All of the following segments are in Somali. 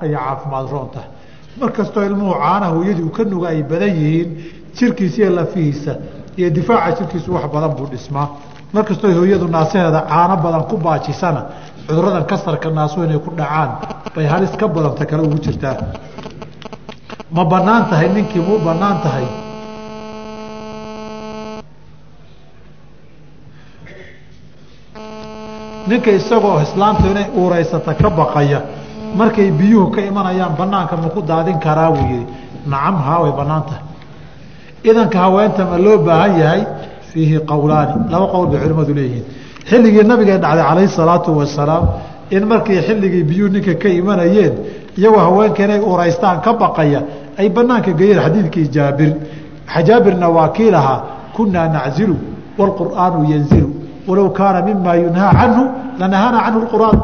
ay caafimaad roon tahay markastoo ilmuhu caana hooyadii uu ka nuga ay badan yihiin jirkiisa iyo lafihiisa iyo difaaca jirkiisu wax badan buu dhismaa. Markastoo hooyadu naasaheeda caano badan ku baajisana cuduradan kasarka naasu inay ku dhacaan bay halis ka badanta kale ugu jirtaa. Ma bannaan tahay ninkii mu bannaan tahay? Ninka isagoo islaamtu inay uureysata ka baqaya markay biyuhu ka imanayaan banaanka ma ku daadin karaa buu yihi nacam haa way bannaan tahay idanka haweenta ma loo baahan yahay? Fiihi qowlaani laba qowl bay culimmadu leeyihiin. Xilligii nabiga dhacday calayhi salaatu wasalaam in markii xilligii biyuhu ninka ka imanayeen iyagoo haweenka inay uuraystaan ka baqaya ay banaanka geeyeen xadiidkii jaabir. Jaabirna waa kii lahaa kunaa naczilu wاlqur'aanu yanzilu. Walow kaana mima yunhaa canhu lanahaana canhu qur'aan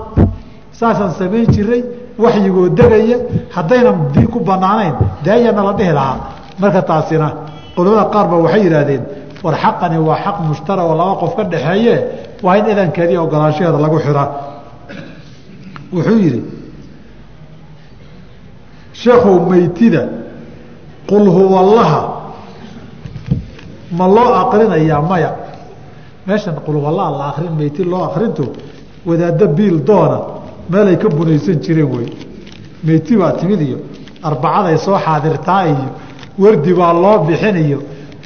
saasaan samayn jiray waxyigoo degaya haddaynan dii ku banaanayn daayana la dhihi lahaa. Marka taasina culamada qaar ba waxay yidhaahdeen war xaqani waa xaq mushtara oo laba qof ka dhaxeeye waa in idankeedii ogolaanshaheeda lagu xiraa wuxuu yidhi sheekhow meytida qul huwallaha ma loo akrinayaa maya? Meeshan qul huwallaha la akrin meyti loo akrinto wadaaddo biil doona meelay ka bunaysan jireen wey meyti baa timid iyo arbacaday soo xaadirtaa iyo wardi baa loo bixin iyo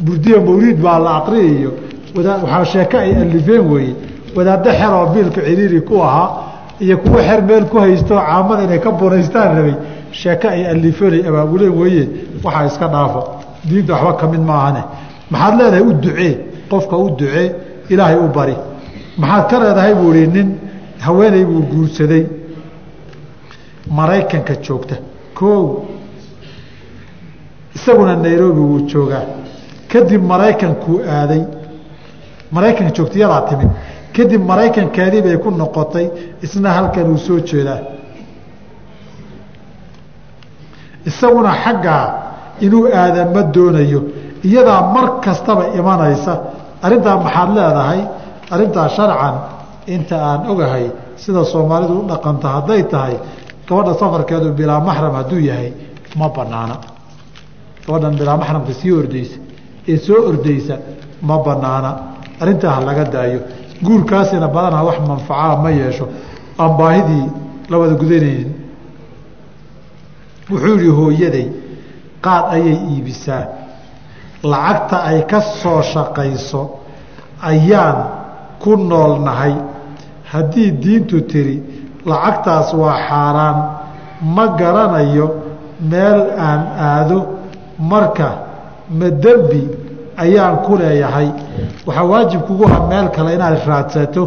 burdiya mawliid baa la akriya iyo waxaa sheeke ay alifeen weeye. Wadaaddo xeroo biilka ciriiri ku ahaa iyo kuwo xer meel ku haysto caamada inay ka bunaystaan rabay sheeke ay alifeen ay abaabuleen weeye. Waxaa iska dhaafa diinta waxba ka mid maahane. Maxaad leedahay u ducee? Qofka u ducee ilaahay u bari. Maxaad ka leedahay buu ihi nin haweeney buu guursaday maraykanka joogta. Koow isaguna nairobi wuu joogaa. Kadib maraykankuu aaday. Maraykanka joogtayadaa timid. Kadib maraykankeedii bay ku noqotay isna halkan uu soo jeedaa. Isaguna xaggaa inuu aada ma doonayo. Iyadaa mar kastaba imanaysa. Arrintaa maxaad leedahay? Arrintaa sharcan inta aan ogahay sida soomaalidu u dhaqanta hadday tahay gabadha safarkeedu bilaa maxram hadduu yahay ma banaana gabadhan bilaa maxramka sii ordeysa ee soo ordeysa ma banaana arrintaa ha laga daayo. Guurkaasina badanaa wax manfacaa ma yeesho. Aan baahidii la wada gudanaynin. Wuxuu yihi hooyaday qaad ayay iibisaa. Lacagta ay ka soo shaqayso ayaan ku noolnahay haddii diintu tiri lacagtaas waa xaaraan. Ma garanayo meel aan aado. Marka ma dembi ayaan ku leeyahay. Waxaa waajib kugu ah meel kale inaad raadsato.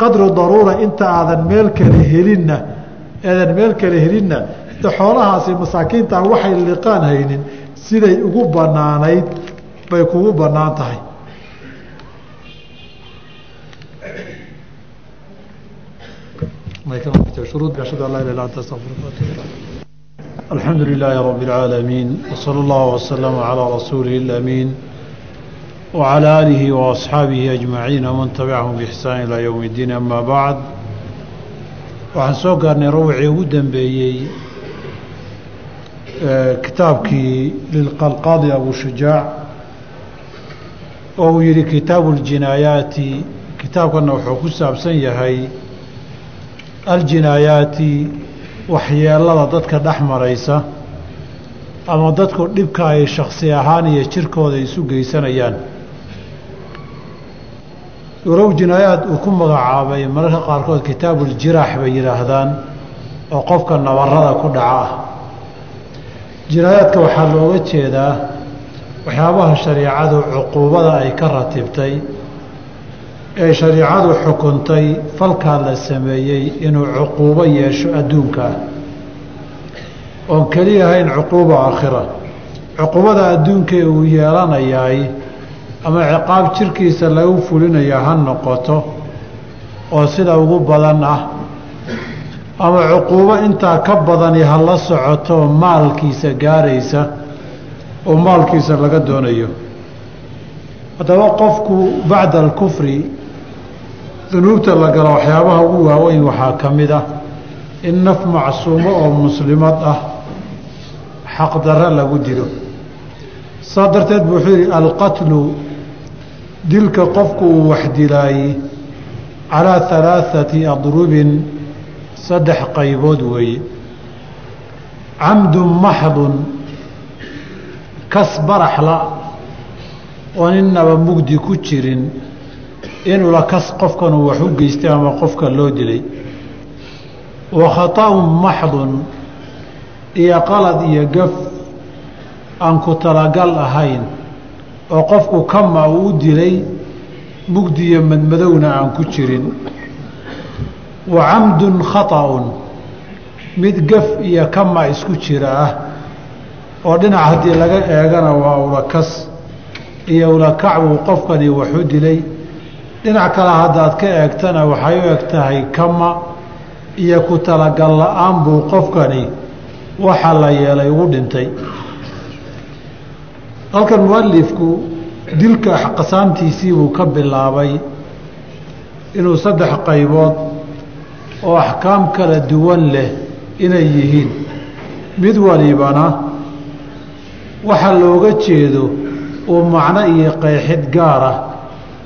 Qadru daruura inta aadan meel kale helinna aadan meel kale helinna de xoolahaasi masaakiinta waxay liqaan haynin siday ugu banaanayd bay kugu bannaan tahay الحمد لله رب العالمين وصلى الله وسلم على رسوله الأمين وعلى آله وأصحابه أجمعين ومن تبعهم بإحسان إلى يوم الدين أما بعد waxaan soo gaarnay rawcii ugu dambeeyey kitaabkii lilqalqaadi abushujaac oo uu yihi kitaabu اljinaayaati kitaabkana wuxuu ku saabsan yahay aljinaayaati waxyeelada dadka dhex maraysa ama dadku dhibka ay shaksi ahaan iyo jirkooda isu geysanayaan. Urow jinaayaad uu ku magacaabay mararka qaarkood kitaabuljiraax bay yidhaahdaan oo qofka nabarada ku dhaca ah. Jinaayaadka waxaa looga jeedaa waxyaabaha shariicadu cuquubada ay ka ratibtay ee shariicadu xukuntay falkaa la sameeyey inuu cuquubo yeesho adduunkaa oon keliya ahayn cuquuba aakhira. Cuquubada adduunkee uu yeelanayaay ama ciqaab jirkiisa lagu fulinayo ha noqoto oo sida ugu badan ah ama cuquubo intaa ka badani ha la socoto maalkiisa gaaraysa oo maalkiisa laga doonayo. Haddaba qofku bacda alkufri dunuubta la galo waxyaabaha ugu waaweyn waxaa ka mid ah in naf macsuumo oo muslimad ah xaqdarro lagu dilo. Saa darteed buu wuxuu yidhi alqatlu dilka qofku uu wax dilaayey calaa halaaثati adrubin saddex qaybood weeye. Camdun maxdun kas baraxla oo ninaba mugdi ku jirin inula kas qofkanuu wax u geystay ama qofka loo dilay. Wa khata'un maxdun iyo qalad iyo gaf aan ku talagal ahayn oo qofku kama uu u dilay mugdi iyo madmadowna aan ku jirin. Wa camdun khata'un mid gaf iyo kama isku jira ah oo dhinac haddii laga eegana waa ulakas iyo ulakac buu qofkani wax u dilay dhinac kale haddaad ka eegtana waxay u eg tahay kama iyo ku talagal la'aan buu qofkani waxa la yeelay ugu dhintay. Halkan mualifku dilka qasaantiisii buu ka bilaabay inuu saddex qaybood oo axkaam kala duwan leh inay yihiin. Mid walibana waxa looga jeedo uu macno iyo qeexid gaara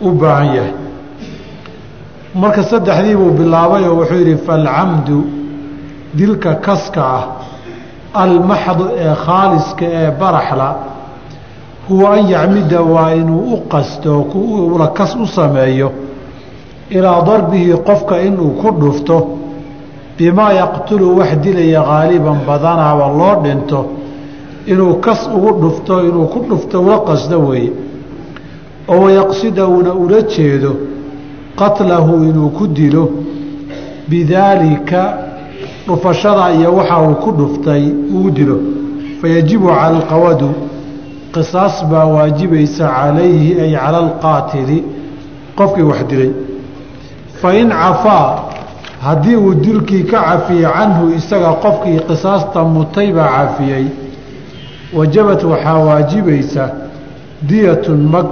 u baahan yahay marka saddexdii buu bilaabay oo wuxuu yidhi falcamdu dilka kaska ah almaxdu ee khaaliska ee baraxla huwa an yacmida waa inuu u qasto ula kas u sameeyo ilaa darbihi qofka inuu ku dhufto bimaa yaqtulu wax dilaya haaliban badanaaba loo dhinto inuu kas ugu dhufto inuu ku dhufto ula qasdo weeye oo wayaqsida uuna ula jeedo qatlahu inuu ku dilo bidaalika dhufashada iyo waxa uu ku dhuftay uu dilo. Fayajibu cala alqawadu qisaas baa waajibaysa calayhi ay cala alqaatili qofkii wax dilay. Fain cafaa haddii uu dilkii ka cafiyey canhu isaga qofkii qisaasta mutay baa cafiyey. Wajabat waxaa waajibaysa diyatun mag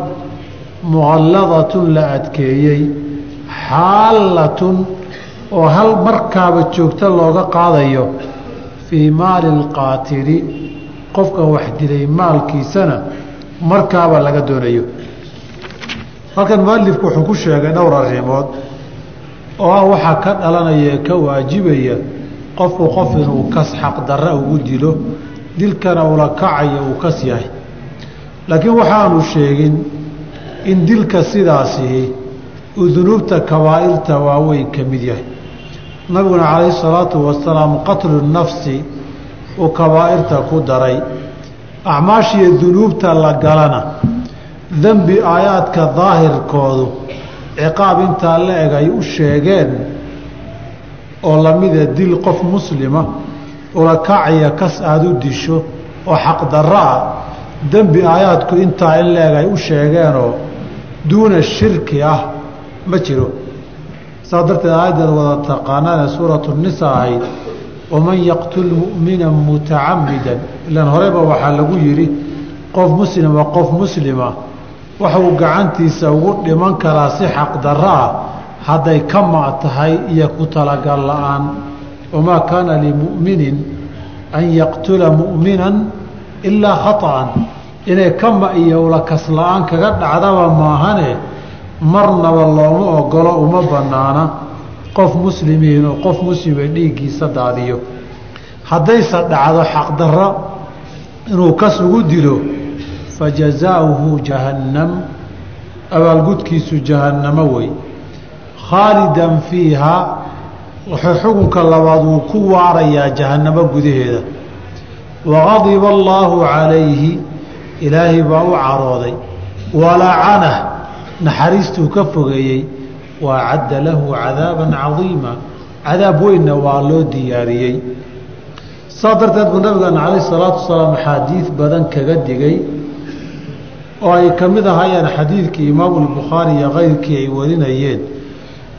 muqalladatun la adkeeyey xaallatun oo hal markaaba joogto looga qaadayo fii maali alqaatili qofka wax dilay maalkiisana markaaba laga doonayo. Halkan mualifku wuxuu ku sheegay dhowr arrimood oo ah waxaa ka dhalanaya ee ka waajibaya qofku qof inuu kas xaqdarra ugu dilo dilkana ula kacaya uu kas yahay. Laakiin waxaanu sheegin in dilka sidaasihi uu dunuubta kabaa'irta waaweyn ka mid yahay. Nabiguna calayhi salaatu wasalaam qatlu nafsi uu kabaa'irta ku daray. Acmaashiiyo dunuubta la galana. Dembi aayaadka daahirkoodu ciqaab intaa la eg ay u sheegeen oo lamida dil qof muslima ula kacaya kas aada u disho oo xaqdarro ah dembi aayaadku intaa in la eg ay u sheegeenoo duuna shirki ah ma jiro. Saa darteed aayaddeed wada taqaanaane suuratu nisa ahayd waman yaqtul mu'mina mutacamidan ilaan horeba waxaa lagu yidhi qof muslima qof muslima. Waxa uu gacantiisa ugu dhiman karaa si xaqdarro ah hadday ka ma' tahay iyo ku talagal la'aan. Wamaa kaana limu'minin an yaqtula mu'minan ilaa khaطa'an inay ka ma' iyo ulakas la'aan kaga dhacdaba maahane marnaba looma ogolo uma bannaana qof muslimiin oo qof muslima dhiiggiisa daadiyo. Haddayse dhacdo xaqdarro inuu kas ugu dilo fajazaauhu jahannam abaalgudkiisu jahannamo wey khaalidan fiihaa wuxuu xukunka labaad wuu ku waarayaa jahannamo gudaheeda. Waqadiba allaahu calayhi ilaahay baa u carooday. Walacanah naxariistuu ka fogeeyey waacadda lahu cadaaban cadiima. Cadaab weynna waa loo diyaariyey. Saa darteed buu nabigeena calayh salaatu wasalaam axaadiid badan kaga digay oo ay ka mid ahaayeen xadiidkii imaamu lbukhaari iyo keyrkii ay warinayeen.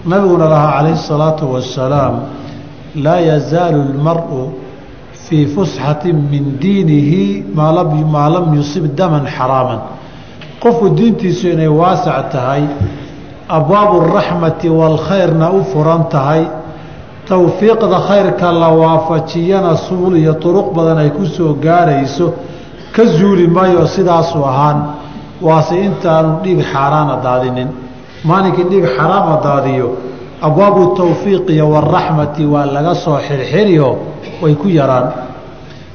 Nabiguna lahaa calayhi salaatu wasalaam laa yazaalu lmaru fii fusxati min diinihi maa lam yusib daman xaraaman qofku diintiisu inay waasac tahay abwaabu raxmati waalkhayrna u furan tahay towfiiqda khayrka la waafajiyana suul iyo turuq badan ay ku soo gaarayso ka zuuli maayo sidaasu ahaan waase intaanu dhiig xaaraana daadinin. Maalinkii dhiig xaraama daadiyo abwaabu tawfiiqiyo waraxmati waa laga soo xirxiriyo way ku yaraan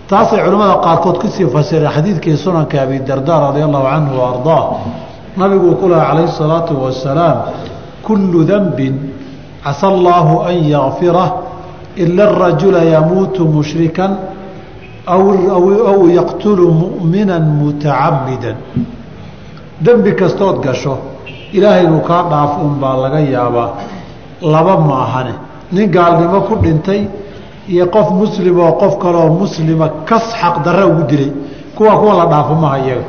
taasay culimmada qaarkood ku sii fasireen xadiidkii sunanka abi darda radia allahu canhu wa ardaa. Nabiguu ku laha calayhi salaatu wasalaam kullu denbin casa allaahu an yakfirah ila arajula yamuutu mushrikan aw yaqtulu mu'mina mutacamidan dembi kastood gasho ilaahay inuu kaa dhaaf unbaa laga yaabaa. Laba maahane nin gaalnimo ku dhintay iyo qof muslim oo qof kaleoo muslima kas xaq darre ugu dilay kuwa kuwa la dhaafo maha iyaga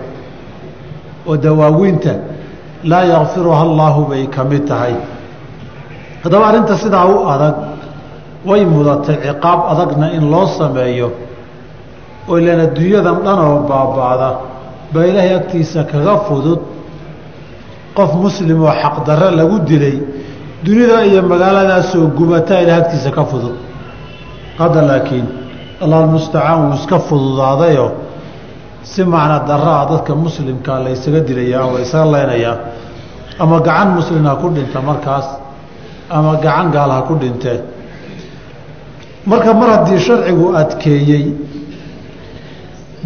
oo dawaawiinta laa yakfiruha allaahu bay ka mid tahay. Haddaba arrinta sidaa u adag way mudatay ciqaab adagna in loo sameeyo oo ilaan adduunyadan dhan oo baaba'da baa ilaahay agtiisa kaga fudud. Qof muslim oo xaqdarre lagu dilay dunida iyo magaaladaasoo gubataa ilahay agtiisa ka fudud hadda laakiin allah almustacaan wuu iska fududaadayoo si macna daraa dadka muslimkaa la ysaga dilayaa oo la ysaga leynayaa ama gacan muslim ha ku dhinta markaas ama gacan gaal ha ku dhintee marka mar haddii sharcigu adkeeyey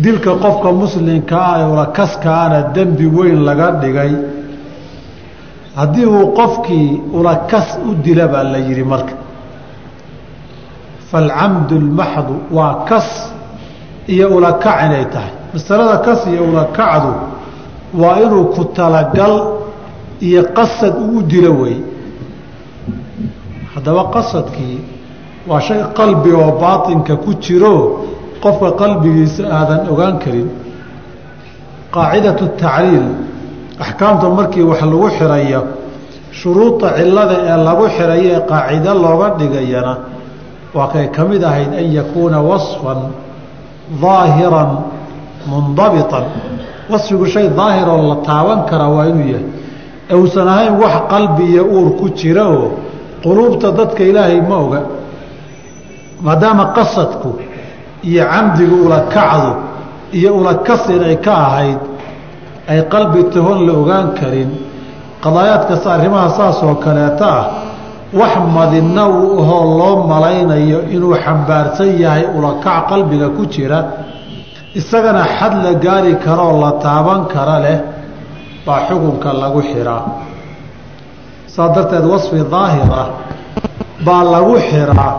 dilka qofka muslimkaa ee ulakaskaana dembi weyn laga dhigay haddii uu qofkii ulakas u dila baa la yidhi marka falcamdu lmaxdu waa kas iyo ulakac inay tahay. Masalada kas iyo ulakacdu waa inuu ku talagal iyo qasad uu dilo wey. Haddaba qasadkii waa shay qalbi oo baatinka ku jiro qofka qalbigiisa aadan ogaan karin. Qaacidatu tacriil axkaamta markii wax lagu xirayo shuruuda cilada ee lagu xirayo ee qaacido looga dhigayana waa kay ka mid ahayd an yakuuna wasfan daahiran mundabitan wasfigu shay daahiroo la taaban kara waa inuu yahay uusan ahayn wax qalbi iyo uur ku jira oo quluubta dadka ilaahay ma oga maadaama qasadku iyo camdigu ulakacdu iyo ulakas inay ka ahayd ay qalbi tahon la ogaan karin qadaayaadkasta arrimaha saas oo kaleeta ah wax madina uu ahoo loo malaynayo inuu xambaarsan yahay ulakac qalbiga ku jira isagana xad la gaari karoo la taaban kara leh baa xukunka lagu xiraa saas darteed wasfi daahir ah baa lagu xiraa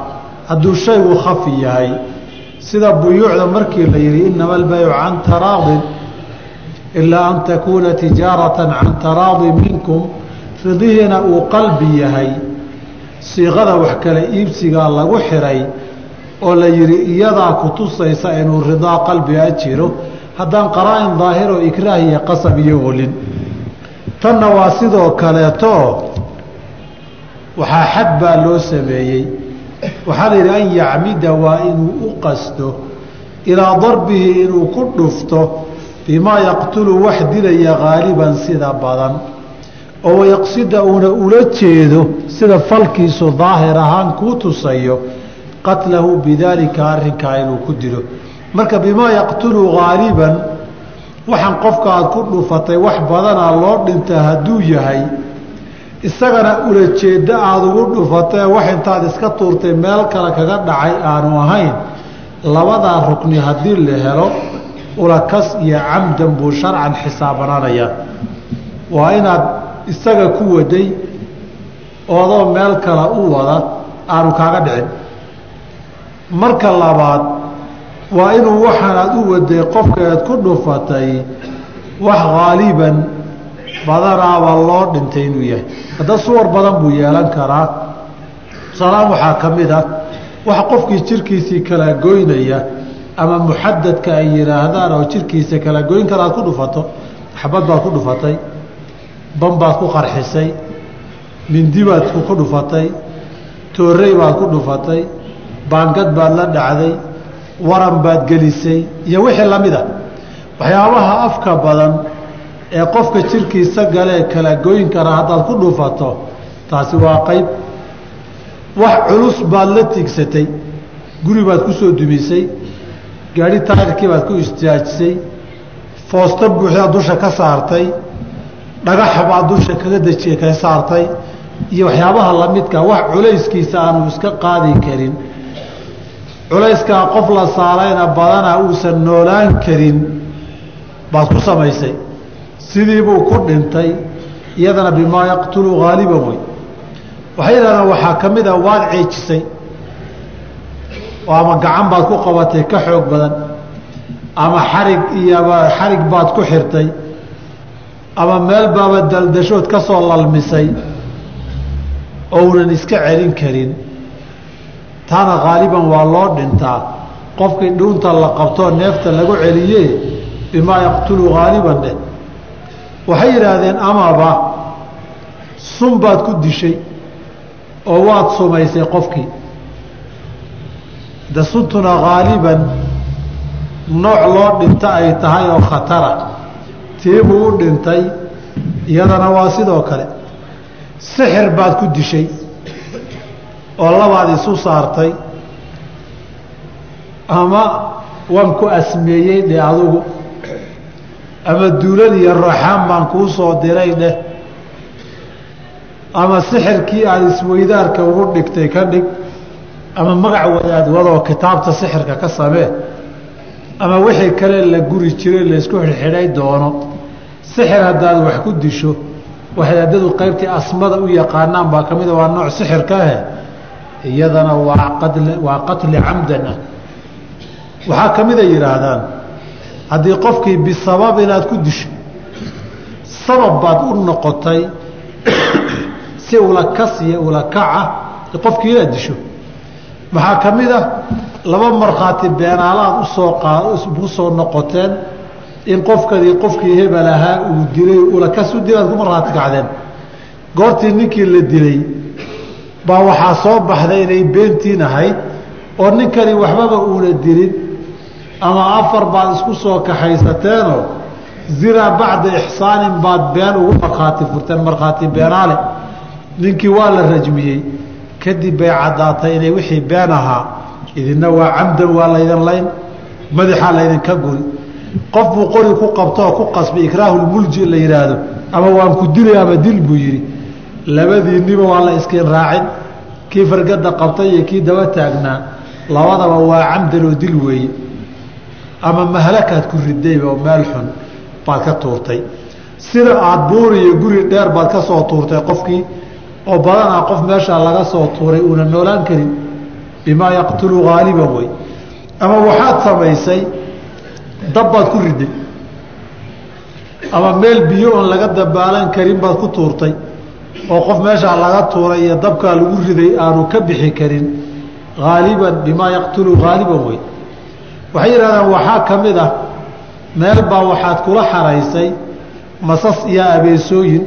hadduu shaygu khafi yahay. Sida buyuucda markii la yidhi inama albaycu can taraadin ilaa an takuuna tijaaratan can taraadin minkum. Ridihiina uu qalbi yahay siiqada wax kale iibsigaa lagu xiray oo la yidhi iyadaa ku tusaysa inuu ridaa qalbiga jiro haddaan qaraa-in daahiro ikraah iyo qasab iyo olin tanna waa sidoo kaleeto waxaa xad baa loo sameeyey. Waxaa la yidhi an yacmida waa inuu u qasto ilaa darbihi inuu ku dhufto bimaa yaqtulu wax dilaya haaliban sida badan oo wayaqsida uuna ula jeedo sida falkiisu daahir ahaan kuu tusayo qatlahu bidaalika arrinkaa inuu ku dilo. Marka bimaa yaqtulu haaliban waxaan qofka aad ku dhufatay wax badanaa loo dhinta hadduu yahay isagana ulajeeddo aada ugu dhufatee wax intaad iska tuurtay meel kale kaga dhacay aanu ahayn. Labadaa rukni haddii la helo ulakas iyo camdan buu sharcan xisaabanaanayaa. Waa inaad isaga ku waday oodoo meel kale u wada aanu kaaga dhicin. Marka labaad waa inuu waxaan aad u waday qofka eed ku dhufatay wax haaliban badanaaba loo dhintay inuu yahay. Hadda suwar badan buu yeelan karaa. Tusaalahaan waxaa ka mid ah. Wax qofkii jirkiisii kala goynaya ama muxadadka ay yidhaahdaan oo jirkiisa kala goyn kara aad ku dhufato xabad baad ku dhufatay ban baad ku qarxisay mindi baad ku dhufatay toorey baad ku dhufatay baangad baad la dhacday waran baad gelisay iyo wixii la mid a waxyaabaha afka badan ee qofka jirkiisa galee kala goyn kara haddaad ku dhufato taasi waa qayb. Wax culus baad la tigsatay guri baad ku soo dumisay gaadhi taayirkii baad ku istaajisay foosto buuxdaad dusha ka saartay dhagaxa baad dusha kaga dejiye ka saartay iyo waxyaabaha lamidka wax culayskiisa aanu iska qaadi karin. Culayskaa qof la saarayna badanaa uusan noolaan karin baad ku samaysay. Sidiibuu ku dhintay iyadana bimaa yaqtulu haaliban wey waxay yidhahdaan waxaa ka mid a waad ceejisay. Oo ama gacan baad ku qabatay ka xoog badan. Ama xarig iyoba xarig baad ku xirtay. Ama meel baaba daldashood ka soo lalmisay ounan iska celin karin. Taana haaliban waa loo dhintaa. Qofkii dhuunta la qabtoo neefta lagu celiye bimaa yaqtulu haaliban dheh waxay yidhaahdeen amaba sun baad ku dishay oo waad sumaysay qofkii. De suntuna haaliban nooc loo dhinto ay tahay oo khatara. Tiibuu u dhintay iyadana waa sidoo kale sixir baad ku dishay oo labaad isu saartay ama waan ku asmeeyey dheh adugu. Ama duulad iyo rooxaan baan kuu soo diray dheh. Ama sixirkii aada isweydaarka ugu dhigtay ka dhig. Ama magac wadaad wadoo kitaabta sixirka ka samee. Ama wixii kale la guri jiray laysku xidhxidhay doono. Sixir haddaad wax ku disho waxdaadadu qaybtii asmada u yaqaanaan baa ka mida waa nooc sixirkaahe iyadana waa qatli camdan ah. Waxaa ka mida yidhaahdaan haddii qofkii bisabab inaad ku disho sabab baad u noqotay si ula kas iyo ula kaca qofkii inaad disho. Maxaa ka mid ah laba markhaati beenaalaad u soo u soo noqoteen in qofkadii qofkii hebel ahaa uu dilay ulakas u dilaad ku markhaati kacdeen. Goortii ninkii la dilay baa waxaa soo baxday inay beentiin ahayd oo ninkani waxbaba uuna dilin ama afar baad isku soo kaxaysateenoo zinaa bacda ixsaanin baad been ugu markhaati furteen markhaati beenaale. Ninkii waa la rajmiyey. Kadib bay caddaatay inay wixii been ahaa idinna waa camdan waa laydin layn madaxaa laydinka guri qof buu qori ku qabtoo ku qasbay ikraahulmulji la yidhaahdo ama waan ku dilay ama dil buu yidhi. Labadiinniba waa la iskiin raacin. Kii fargada qabtay iyo kii daba taagnaa labadaba waa camdan oo dil weeye. Ama mahlakaad ku ridayba oo meel xun baad ka tuurtay. Sida aada buuri iyo guri dheer baad ka soo tuurtay qofkii oo badanaa qof meeshaa laga soo tuuray uuna noolaan karin. Bimaa yaqtulu haaliban wey ama waxaad samaysay dabbaad ku riday ama meel biyo oon laga dabaalan karin baad ku tuurtay. Oo qof meeshaa laga tuuray iyo dabkaa lagu riday aanu ka bixi karin. Haaliban bimaa yaqtulu haaliban wey waxay yidhahdaan waxaa ka mid ah. Meel baa waxaad kula xaraysay. Masas iyo abeesooyin.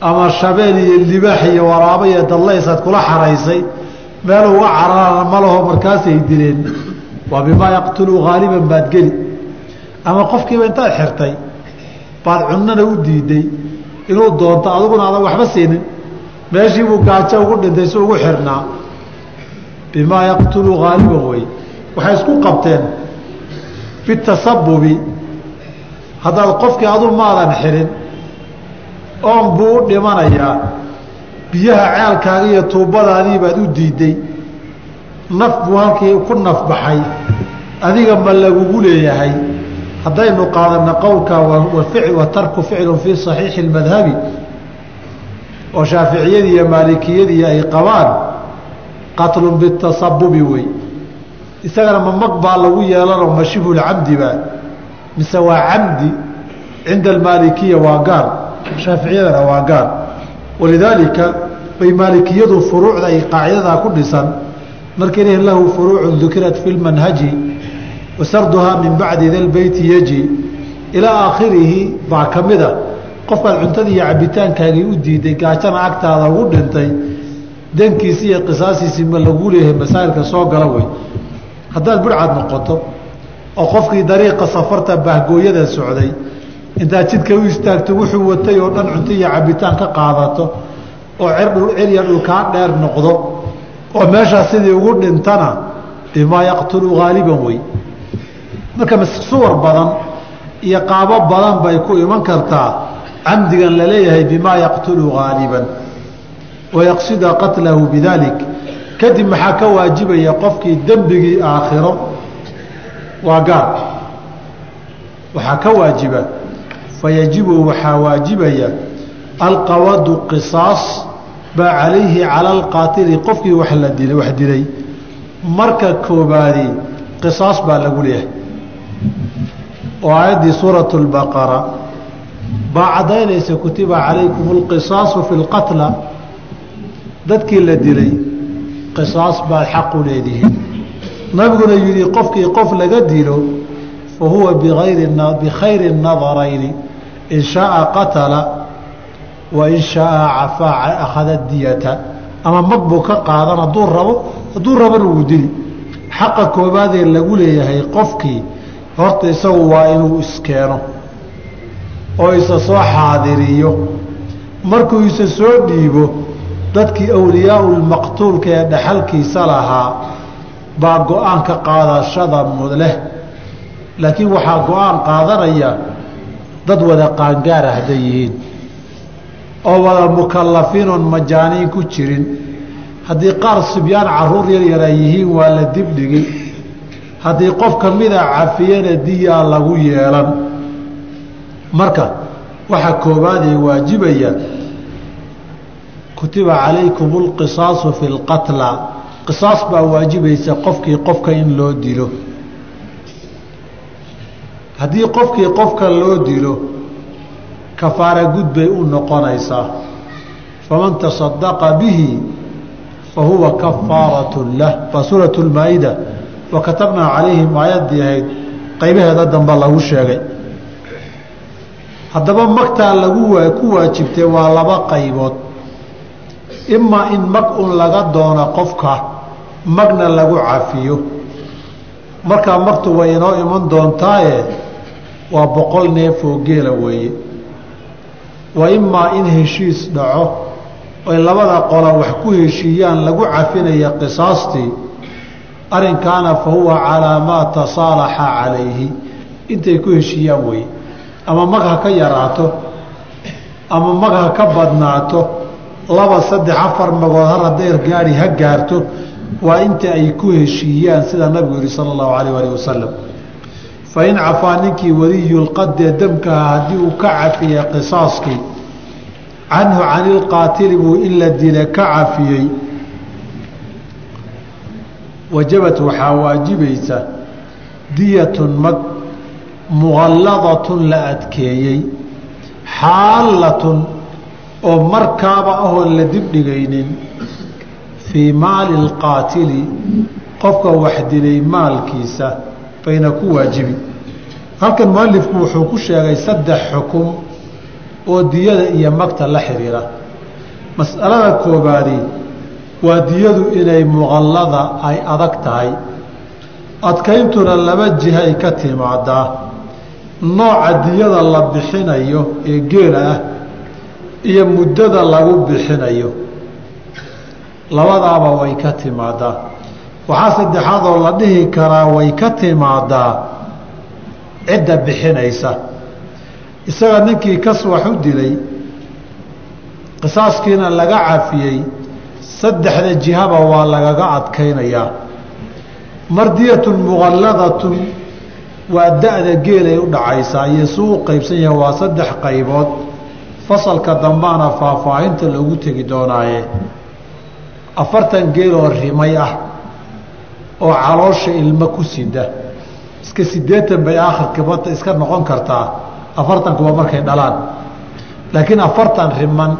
Ama shabeel iyo libaax iyo waraabo iyo dallaysaad kula xaraysay. Meel uga cararana ma laho markaasay dileen waa bimaa yaqtulu haaliban baad geli ama qofkiiba intaad xirtay baad cunnana u diiday inuu doonto adiguna adan waxba siinin meeshiibuu gaajo ugu dhintay si ugu xirnaa. Bimaa yaqtulu haaliban wey waxay isku qabteen bitasabubi haddaad qofkii adu maadan xirin oon buu u dhimanayaa biyaha ceelkaaga iyo tuubadaadii baad u diiday naf buu ku nafbaxay adiga ma lagugu leeyahay. Haddaynu qaadana qowlka wa tarku ficlu fii saxiixi اmadhabi oo shaaficiyadii iyo maalikiyadii ay qabaan qatlun bitasabubi wey. Isagana ma mag baa lagu yeelanoo ma shibhulcamdiba mise waa camdi cinda almaalikiya waa gaar shaaficiyadana waa gaar. Walidaalika bay maalikiyadu furuucda ay qaacidadaa ku dhisan lehin lahu furuucu dukirat fi lmanhaji wasarduhaa min bacdi da lbeyti yaji ilaa aakhirihi baa ka mid a. Qofkaad cuntadii iyo cabitaankaagii u diiday gaajana agtaada ugu dhintay dankiisi iyo qisaasiisii ma lagu leeyahay masaa'ilka soo gala wey. Haddaad budhcad noqoto oo qofkii dariiqa safarta bahgooyada socday intaad jidka u istaagto wuxuu watay oo dhan cunto iyo cabitaan ka qaadato oo cirya dhulkaa dheer noqdo oo meeshaas sidii ugu dhintana bimaa yaqtulu haaliban wey marka suwar badan iyo qaabo badan bay ku iman kartaa camdigan la leeyahay bimaa yaqtulu haaliban wayaqsida qatlahu bidalik kadib maxaa ka waajibaya qofkii dembigii aakhiro? Waa gaar. Waxaa ka waajiba fayajibu waxaa waajibaya alqawadu qisaas baa calayhi cala alqaatili qofkii wax la dilay wax dilay. Marka koobaadi qisaas baa lagu leeyahay. Oo aayaddii suuratu lbaqara baa caddaynaysa kutiba calaykum alqisaasu fi lqatla dadkii la dilay qisaas baad xaqu leedihiin. Nabiguna yidhi qofkii qof laga dilo fa huwa bikhayri nadarayni in shaaa qatala wa in shaaa cafaa akhada diyata ama mag buu ka qaadan hadduu rabo hadduu rabana wuu dili xaqa koobaadee lagu leeyahay qofkii horta isagu waa inuu iskeeno oo isa soo xaadiriyo markuu isa soo dhiibo dadkii awliyaau lmaqtuulka ee dhaxalkiisa lahaa baa go'aanka qaadashada leh laakiin waxaa go'aan qaadanaya dad wada qaangaara hadday yihiin oo wada mukallafiin oon majaaniin ku jirin. Haddii qaar sibyaan carruur yar yar ay yihiin waa la dibdhigi. Haddii qof ka mida cafiyana diyaa lagu yeelan. Marka waxaa koobaadee waajibaya kutiba calaykum alqisaasu fi lqatla qisaas baa waajibaysa qofkii qofka in loo dilo. Haddii qofkii qofka loo dilo kafaara gud bay u noqonaysaa faman tasadaqa bihi fa huwa kafaaratun lah. Waa suuratu lmaa-ida wa katabnaa calayhim aayaddii ahayd. Qaybaheeda dambe lagu sheegay. Haddaba magtaa lagu ku waajibtay waa laba qaybood. Imaa in mag un laga doono qofka magna lagu cafiyo. Markaa magtu way inoo iman doontaaye waa boqol neef oo geela weeye wa imaa in heshiis dhaco oy labada qola wax ku heshiiyaan lagu cafinaya qisaastii arrinkaana fa huwa calaa maa tasaalaxa calayhi. Intay ku heshiiyaan weeye ama mag ha ka yaraato ama mag ha ka badnaato laba saddex afar magood har hadday gaari ha gaarto waa inta ay ku heshiiyaan sida nabigu yihi sala allahu calayh alih wasalam fa in cafaa ninkii waliyulqadee demkaha haddii uu ka cafiyey qisaaskii canhu cani ilqaatili buu in la dila ka cafiyey. Wajabat waxaa waajibaysa diyatun mag muqalladatun la adkeeyey xaallatun oo markaaba ahoon la dibdhigaynin fii maali alqaatili qofka wax dilay maalkiisa bayna ku waajibi halkan mualifku wuxuu ku sheegay saddex xukum oo diyada iyo magta la xiriira mas'alada koobaadi waa diyadu inay muqallada ay adag tahay adkayntuna laba jiha ay ka timaadaa nooca diyada la bixinayo ee geela ah iyo muddada lagu bixinayo labadaaba way ka timaadaa waxaa saddexaadoo la dhihi karaa way ka timaadaa cidda bixinaysa. Isaga ninkii kas wax u dilay qisaaskiina laga cafiyey saddexda jihaba waa lagaga adkaynayaa. Mardiyatun muqalladatun waa da-da geelay u dhacaysaa iyo suu u qaybsan yahay waa saddex qaybood. Fasalka dambaana faahfaahinta loogu tegi doonaaye. Afartan geeloo rimay ah oo caloosha ilmo ku sida. Iska siddeetan bay aakhirka bata iska noqon kartaa. Afartankuba markay dhalaan. Laakiin afartan riman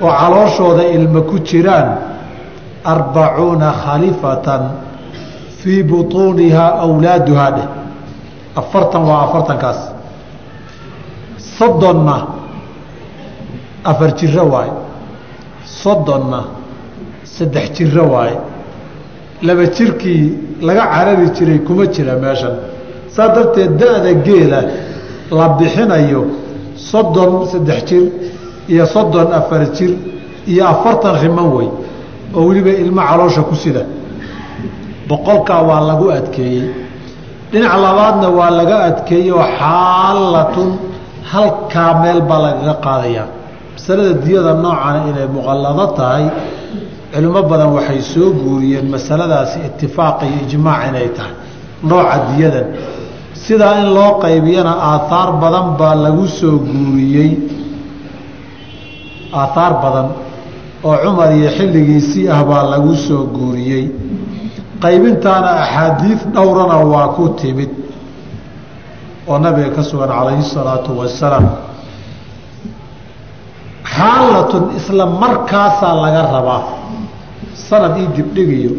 oo calooshooda ilmo ku jiraan arbacuuna khalifatan fii butuunihaa awlaaduhaa dheh. Afartan waa afartankaas. Soddonna afar jiro waaye. Soddonna saddex jiro waaye laba jirkii laga carari jiray kuma jira meeshan. Saa darteed da-da geela la bixinayo soddon saddex jir iyo soddon afar jir iyo afartan riman wey oo weliba ilmo caloosha ku sida. Boqolkaa waa lagu adkeeyey. Dhinac labaadna waa laga adkeeyey oo xaalatun halkaa meel baa lagaga qaadayaa. Masalada diyada noocana inay muqallado tahay culimo badan waxay soo guuriyeen masaladaasi itifaaq iyo ijmaac inay tahay. Nooca diyadan. Sidaa in loo qaybiyana aaaar badan baa lagu soo guuriyey. Aaaar badan oo cumar iyo xilligiisii ah baa lagu soo guuriyey. Qaybintaana axaadiid dhowrana waa ku timid. Oo nabiga ka sugan calayhi salaatu wasalaam. Xaalatun isla markaasaa laga rabaa sanad ii dibdhigiyo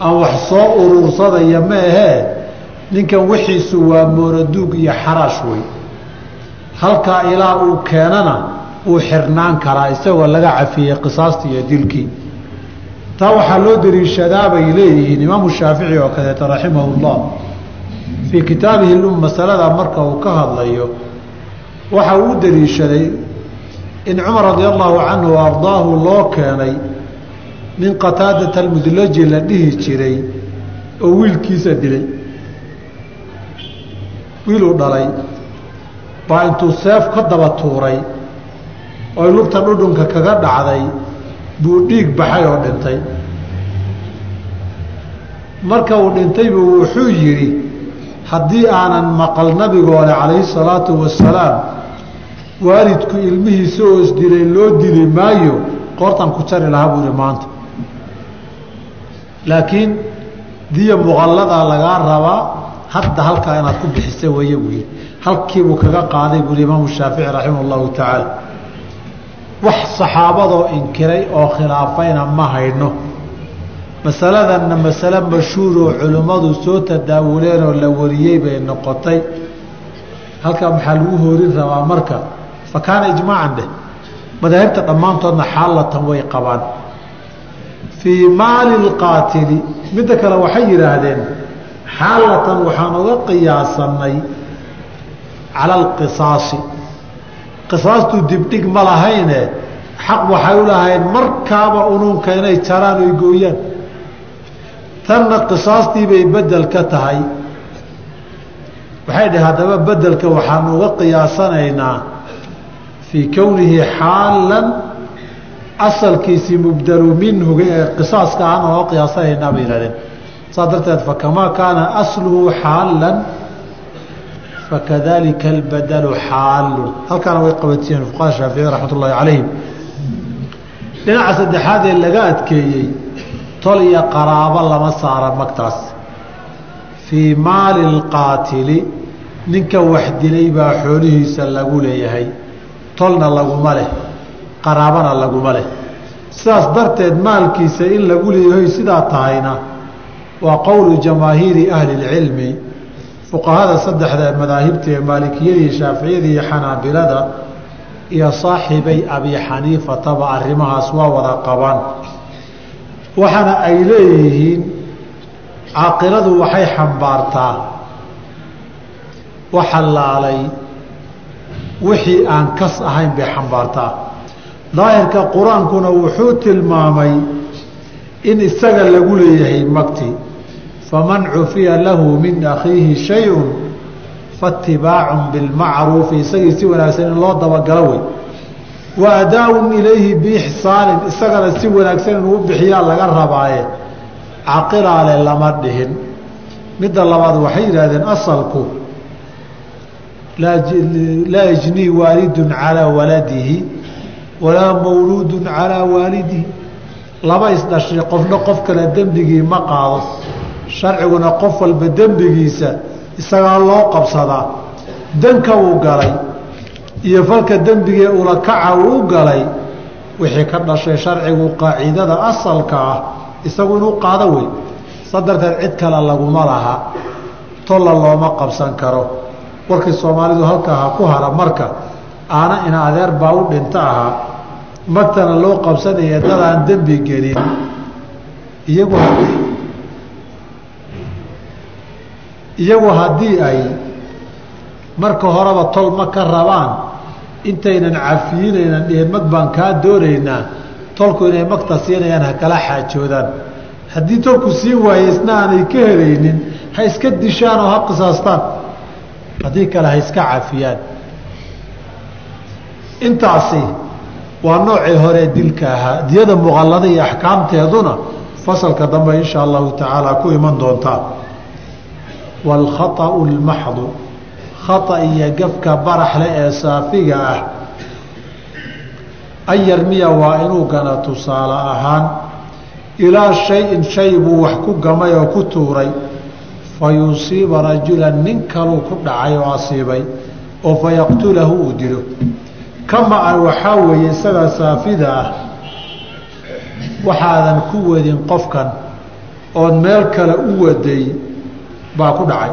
aan wax soo urursadaya ma ahee ninkan wixiisu waa mooraduug iyo xaraash wey. Halkaa ilaa uu keenana wuu xirnaan karaa isagoo laga cafiyey qisaastii iyo dilkii taa waxaa loo dariishadaa bay leeyihiin imaamu shaafici oo kaleeto raximahu llah fii kitaabihi lum masalada marka uu ka hadlayo waxa uu u daliishaday in cumar radi allahu canhu ardaahu loo keenay nin qataadata almudlaji la dhihi jiray oo wiilkiisa dilay. Wiiluu dhalay. Baa intuu seef ka daba tuuray oy lugta dhudhunka kaga dhacday buu dhiig baxay oo dhintay. Marka uu dhintaybu wuxuu yidhi haddii aanan maqal nabigoole calayhi salaatu wasalaam waalidku ilmihiisa oo isdilay loo dili maayo qoortaan ku jari lahaa buu ihi maanta laakiin diya muqalladaa lagaa rabaa hadda halkaa inaad ku bixisa weeye buu yidhi halkiibuu kaga qaaday buuhi imaamu shaafici raximah allahu tacaala. Wax saxaabadoo inkiray oo khilaafayna ma hayno. Masaladanna masale mashhuuroo culimmadu soo tadaawuleen oo la wariyey bay noqotay. Halkaa maxaa lagu hoorin rabaa marka? Fa kaana ijmaacan dheh. Madaahibta dhammaantoodna xaalatan way qabaan fii maali lqaatili midda kale waxay yidhaahdeen xaalatan waxaan uga qiyaasanay cala alqisaasi qisaastu dibdhig ma lahayne xaq waxay u markaaba unuunka inay jaraan oy gooyaan. Tanna qisaastii bay bedel ka tahay. Waxay dhah haddaba bedelka waxaanu uga qiyaasanaynaa fii kownihi xaalan asalkiisii mubdalu minhuga ee qisaaska ahaan oga qiyaasanaynaa bay yihahdeen saas darteed fakamaa kaana asluhu xaalan fakadalika albadalu xaalun. Halkaana way qabatiyeen fuqaha shaafici raxmat ullaahi calayhim. Dhinaca saddexaad ee laga adkeeyey tol iyo qaraabo lama saara magtaas. Fii maali lqaatili ninka wax dilay baa xoolihiisa lagu leeyahay. Tolna laguma leh qaraabana laguma leh. Sidaas darteed maalkiisa in lagu leeyahay sidaa tahayna waa qowlu jamaahiiri ahli اlcilmi fuqahada saddexda madaahibta ee shaaficiyada iyo xanaabilada iyo saaxibay abi xaniifataba arrimahaas waa wada qabaan. Waxaana ay leeyihiin caaqiladu waxay xambaartaa wax halaalay wixii aan kas ahayn bay xambaartaa daahirka qur'aankuna wuxuu tilmaamay in isaga lagu leeyahay magti. Faman cufiya lahu min akhiihi shayun faatibaacun bilmacruufi isagii si wanaagsan in loo dabagalo wey. Wa adaaun ilayhi biixsaanin isagana si wanaagsan inuu bixiyaa laga rabaaye. Caqilaale lama dhihin. Midda labaad waxay yidhahdeen asalku laa yajnii waalidun calaa waladihi walaa mawluudun calaa waalidihi. Laba isdhashay qofna qof kale dembigii ma qaado. Sharciguna qof walba dembigiisa isagaa loo qabsadaa. Danka uu galay iyo falka dembigee ulakaca uu galay. Wixii ka dhashay sharcigu qaacidada asalka ah isagu inuu qaado wey. Sa darteed cid kale laguma laha. Tolla looma qabsan karo. Warkii soomaalidu halkaa ha ku hara marka aana ina adeer baa u dhinto ahaa magtana loo qabsanaya dadaan dembi gelin iyagu iyagu haddii ay marka horeba tol ma ka rabaan intaynan cafiyinaynan dhihin mag baan kaa doonaynaa tolku inay magta siinayaan ha kala xaajoodaan. Haddii tolku siin waaye isna aanay ka helaynin ha iska dishaan oo ha qisaastaan. Haddii kale ha iska cafiyaan intaasi waa noocii horee dilka ahaa. Diyada muqallada iyo axkaamteeduna fasalka dambe inshaa allahu tacaala ku iman doontaa waalkhaطa'u lmaxdu khaa iyo gafka baraxle ee saafiga ah. Ayar miya waa inuu gana tusaale ahaan ilaa shay-in shay buu wax ku gamay oo ku tuuray. Fa yusiiba rajulan nin kaluu ku dhacay oo asiibay oo fayaqtulahu uu dilo kama an waxaa weeye isagaa saafida ah waxaadan ku wadin qofkan ood meel kale u waday baa ku dhacay.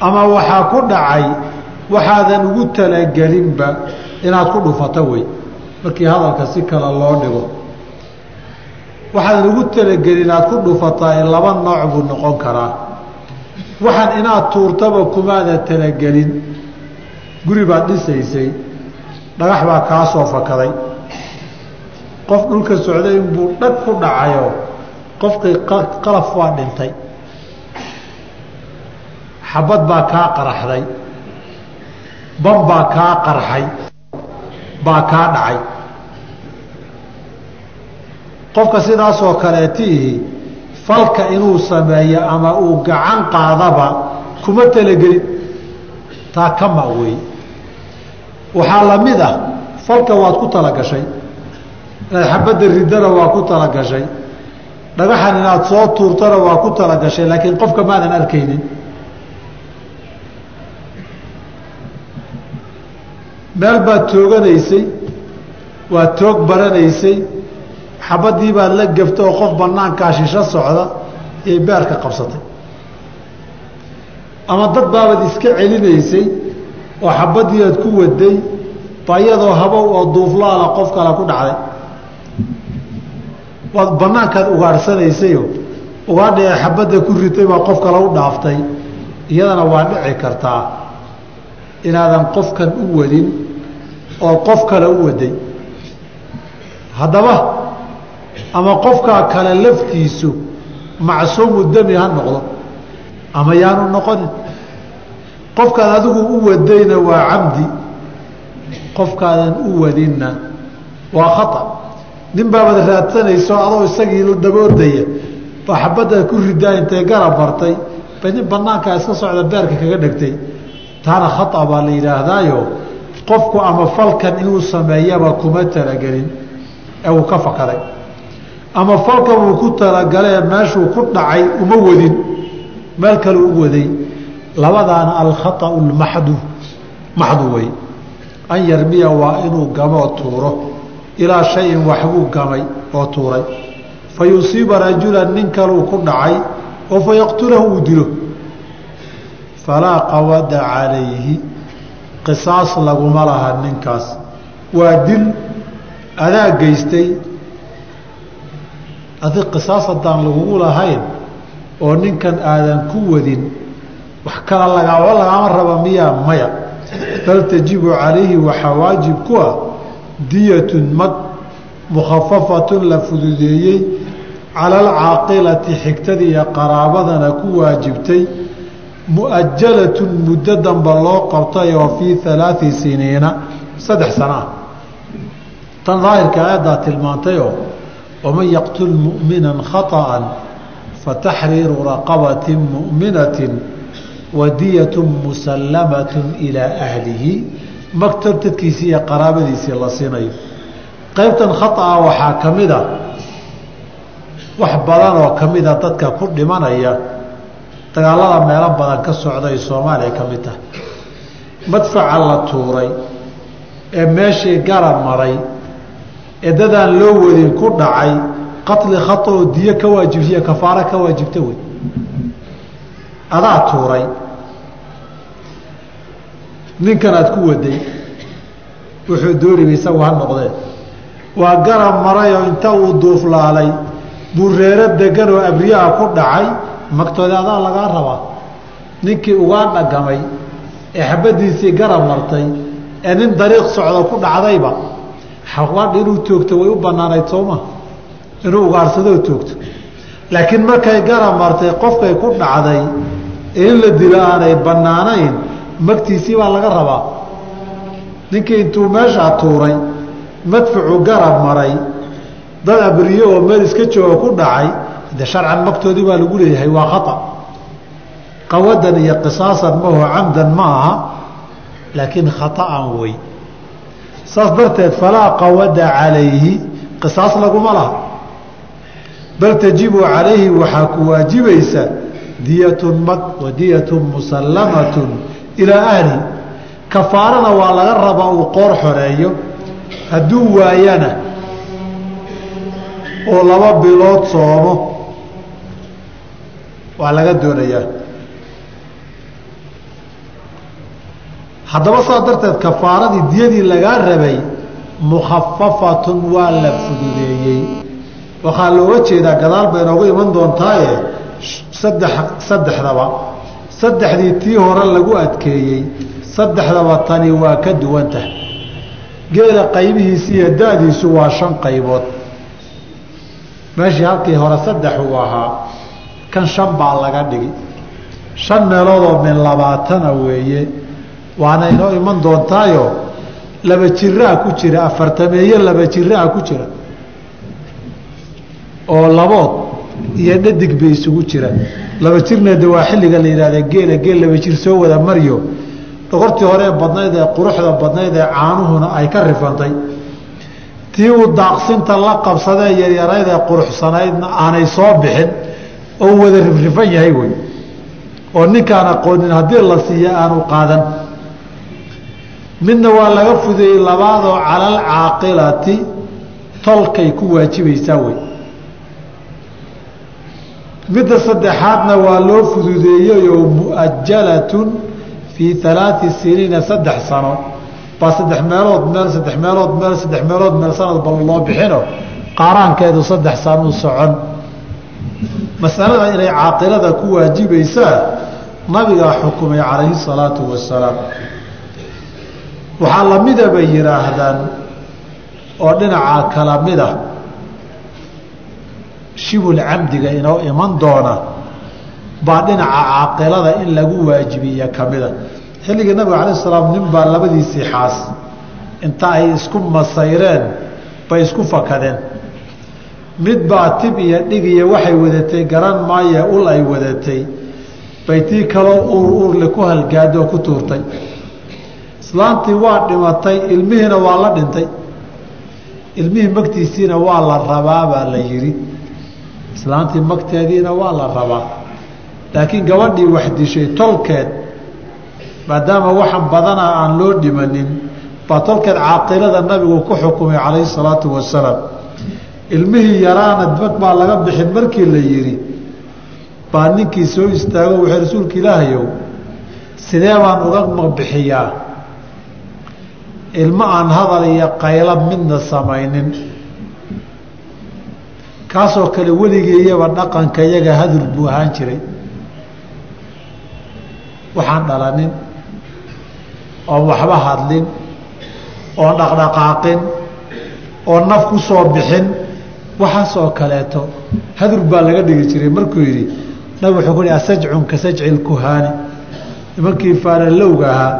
Ama waxaa ku dhacay waxaadan ugu talagelinba inaad ku dhufato wey markii hadalka si kale loo dhigo. Waxaadan ugu talagelin inaad ku dhufataa laba nooc buu noqon karaa. Waxaan inaad tuurtaba kumaada talagelin guri baad dhisaysay dhagax baa kaa soo fakaday. Qof dhulka socday inbuu dhag ku dhacayo. Qofkii qalaf waa dhintay. Xabad baa kaa qaraxday. Ban baa kaa qarxay baa kaa dhacay. Qofka sidaasoo kaleetiihi falka inuu sameeyo ama uu gacan qaadaba kuma talagelin taa kama wey waxaa la mid ah falka waad ku talagashay inaad xabadda riddana waa ku talagashay dhagaxan inaad soo tuurtana waa ku talagashay laakiin qofka maadan arkaynin. Meel baad tooganaysay waad toog baranaysay xabaddii baad la gaftay oo qof banaankaa shisho socda iyay beerka qabsatay. Ama dad baabaad iska celinaysay oo xabaddii aad ku waday ba iyadoo habow oo duuflaala qof kale ku dhacday. Waad banaankaad ugaadhsanaysayo ugaadha ee xabadda ku ritay baa qof kale u dhaaftay iyadana waa dhici kartaa inaadan qofkan u wadin oo qof kale u waday. Haddaba ama qofkaa kale laftiisu macsuumu dami ha noqdo ama yaanu noqonin qofkaad adigu u wadayna waa camdi qofkaadan u wadinna waa khata. Nin baabad raadsanayso adoo isagii daboordaya baa xabadda ku ridaa intay garab martay bay nin banaankaa iska socda beerka kaga dhegtay. Taana khata baa la yidhaahdaayo qofku ama falkan inuu sameeyaba kuma talagelin. Ee uu ka fakaday ama falkan uu ku talagalee meeshuu ku dhacay uma wadin. Meel kale u waday labadaana alkhaطأu lmaxdu maxdu wey an yarmiya waa inuu gamoo tuuro ilaa shayin waxbuu gamay oo tuuray. Fa yusiiba rajulan nin kaluu ku dhacay oo fa yaqtulahu uu dilo. Falaa qawada calayhi qisaas laguma laha ninkaas. Waa dil adaa geystay. Adi qisaas haddaan lagugu lahayn oo ninkan aadan ku wadin wax kala lagaao lagaama raba miya maya. Bal tajibu calayhi waxaa waajib ku ah diyatun mag mukhafafatun la fududeeyey cala alcaaqilati xigtadii qaraabadana ku waajibtay. Mu'ajalatun muddo damba loo qabtay oo fii alaai siniina saddex sana. Ah tan daahirka ayadaa tilmaantay oo waman yaqtul mumina khaطa'an fataxriiru raqabati raqabatin mu'minatin wadiyatu musallamatun ilaa ahlihi. Maktab dadkiisii iyo qaraabadiisii la siinayo. Qaybtan khaaa ah waxaa ka mida wax badan oo ka mida dadka ku dhimanaya dagaalada meelo badan ka socda ay soomaaliya ka mid tahay. Madfaca la tuuray ee meeshii gara maray ee dadaan loo wadin ku dhacay qatli khaa oo diyo ka waajibtay kafaaro ka waajibta wey adaa tuuray ninkan aad ku waday wuxuu dooniba isagu ha noqdee. Waa garab marayoo inta uu duuflaalay. Buu reero degan oo abriyaha ku dhacay. Magtoodi adaa lagaa rabaa. Ninkii ugaa dhagamay ee xabadiisii garab martay ee nin dariiq socdo ku dhacdayba xawaadh inuu toogto way u banaanayd sooma inuu ugaarsadoo toogto. Laakiin markay garab martay qofkay ku dhacday in la dilo aanay bannaanayn magtiisii baa laga rabaa. Ninkii intuu meeshaa tuuray madfucu garab maray dad abriyo oo meel iska jooga ku dhacay de sharcan magtoodii baa lagu leeyahay waa khata. Qawadan iyo qisaasan maho camdan ma aha laakiin khaطa'an wey saas darteed falaa qawada calayhi qisaas laguma laha. Bal tajibu calayhi waxaa ku waajibaysa diyatun mag wa diyatun musallamatun ilaa ahli kafaarana waa laga rabaa uu qoor xoreeyo. Hadduu waayana oo laba bilood soomo waa laga doonayaa. Haddaba saa darteed kafaaradii diyadii lagaa rabay mukhafafatun waa la fududeeyey. Waxaa looga jeedaa gadaal bay noogu iman doontaaye saddex saddexdaba saddexdii tii hore lagu adkeeyey saddexdaba tani waa ka duwan tahay geela qaybihiisi iyo da-diisu waa shan qaybood. Meeshii halkii hore saddex uu ahaa kan shan baa laga dhigi. Shan meeloodoo min labaatana weeye. Waana inoo iman doontaayo laba jiraa ku jira afartameeye laba jiraa ku jira. Oo labood iyo dhadig bay isugu jira. Laba jirna de waa xilliga la yidhahda geela geel laba jir soo wada maryo. Dhogortii hore ee badnayd ee quruxda badnayd ee caanuhuna ay ka rifantay. Tii uu daaqsinta la qabsadee yaryarayd ee quruxsanaydna aanay soo bixin oo wada rifrifan yahay wey. Oo ninkaan aqoonin haddii la siiya aanu qaadan. Midna waa laga fudeeyey labaadoo calal caaqilati tolkay ku waajibaysaa wey midda saddexaadna waa loo fududeeyeyoo muajalatun fii alaai siniina saddex sano. Baa saddex meelood meel saddex meelood meel saddex meelood meel sanad bal loo bixino qaaraankeedu saddex sanuu socon. Masalada inay caaqilada ku waajibaysaa nabigaa xukumay calayhi salaatu wasalaam waxaa lamida bay yidhaahdaan oo dhinacaa kala mida shibul camdiga inoo iman doona baa dhinaca caaqilada in lagu waajibiya kamida. Xilligii nabiga alay salaam nin baa labadiisii xaas. Inta ay isku masayreen bay isku fakadeen. Mid baa tib iyo dhig iyo waxay wadatay garan maaye ul ay wadatay. Bay tii kaloo uur uurle ku halgaadoo ku tuurtay. Islaantii waa dhimatay ilmihiina waa la dhintay. Ilmihii magtiisiina waa la rabaa baa la yidhi islaantii magteediina waa la rabaa laakiin gabadhii wax dishay tolkeed maadaama waxan badana aan loo dhimanin baa tolkeed caaqilada nabigu ku xukumay calayhi salaatu wasalaam. Ilmihii yaraana mag baa laga bixin markii la yidhi baa ninkii soo istaago wuxuu rasuulka ilaahayow sidee baan uga magbixiyaa ilmo aan hadal iyo qaylo midna samaynin kaasoo kale weligeeyaba dhaqanka iyaga hadur buu ahaan jiray. Waxaan dhalanin oon waxba hadlin oon dhaqdhaqaaqin oo naf ku soo bixin waxaasoo kaleeto hadur baa laga dhigi jiray. Markuu yidhi nabig wuxuu ku hi asajcun ka sajci lkuhaani nimankii faalalowga ahaa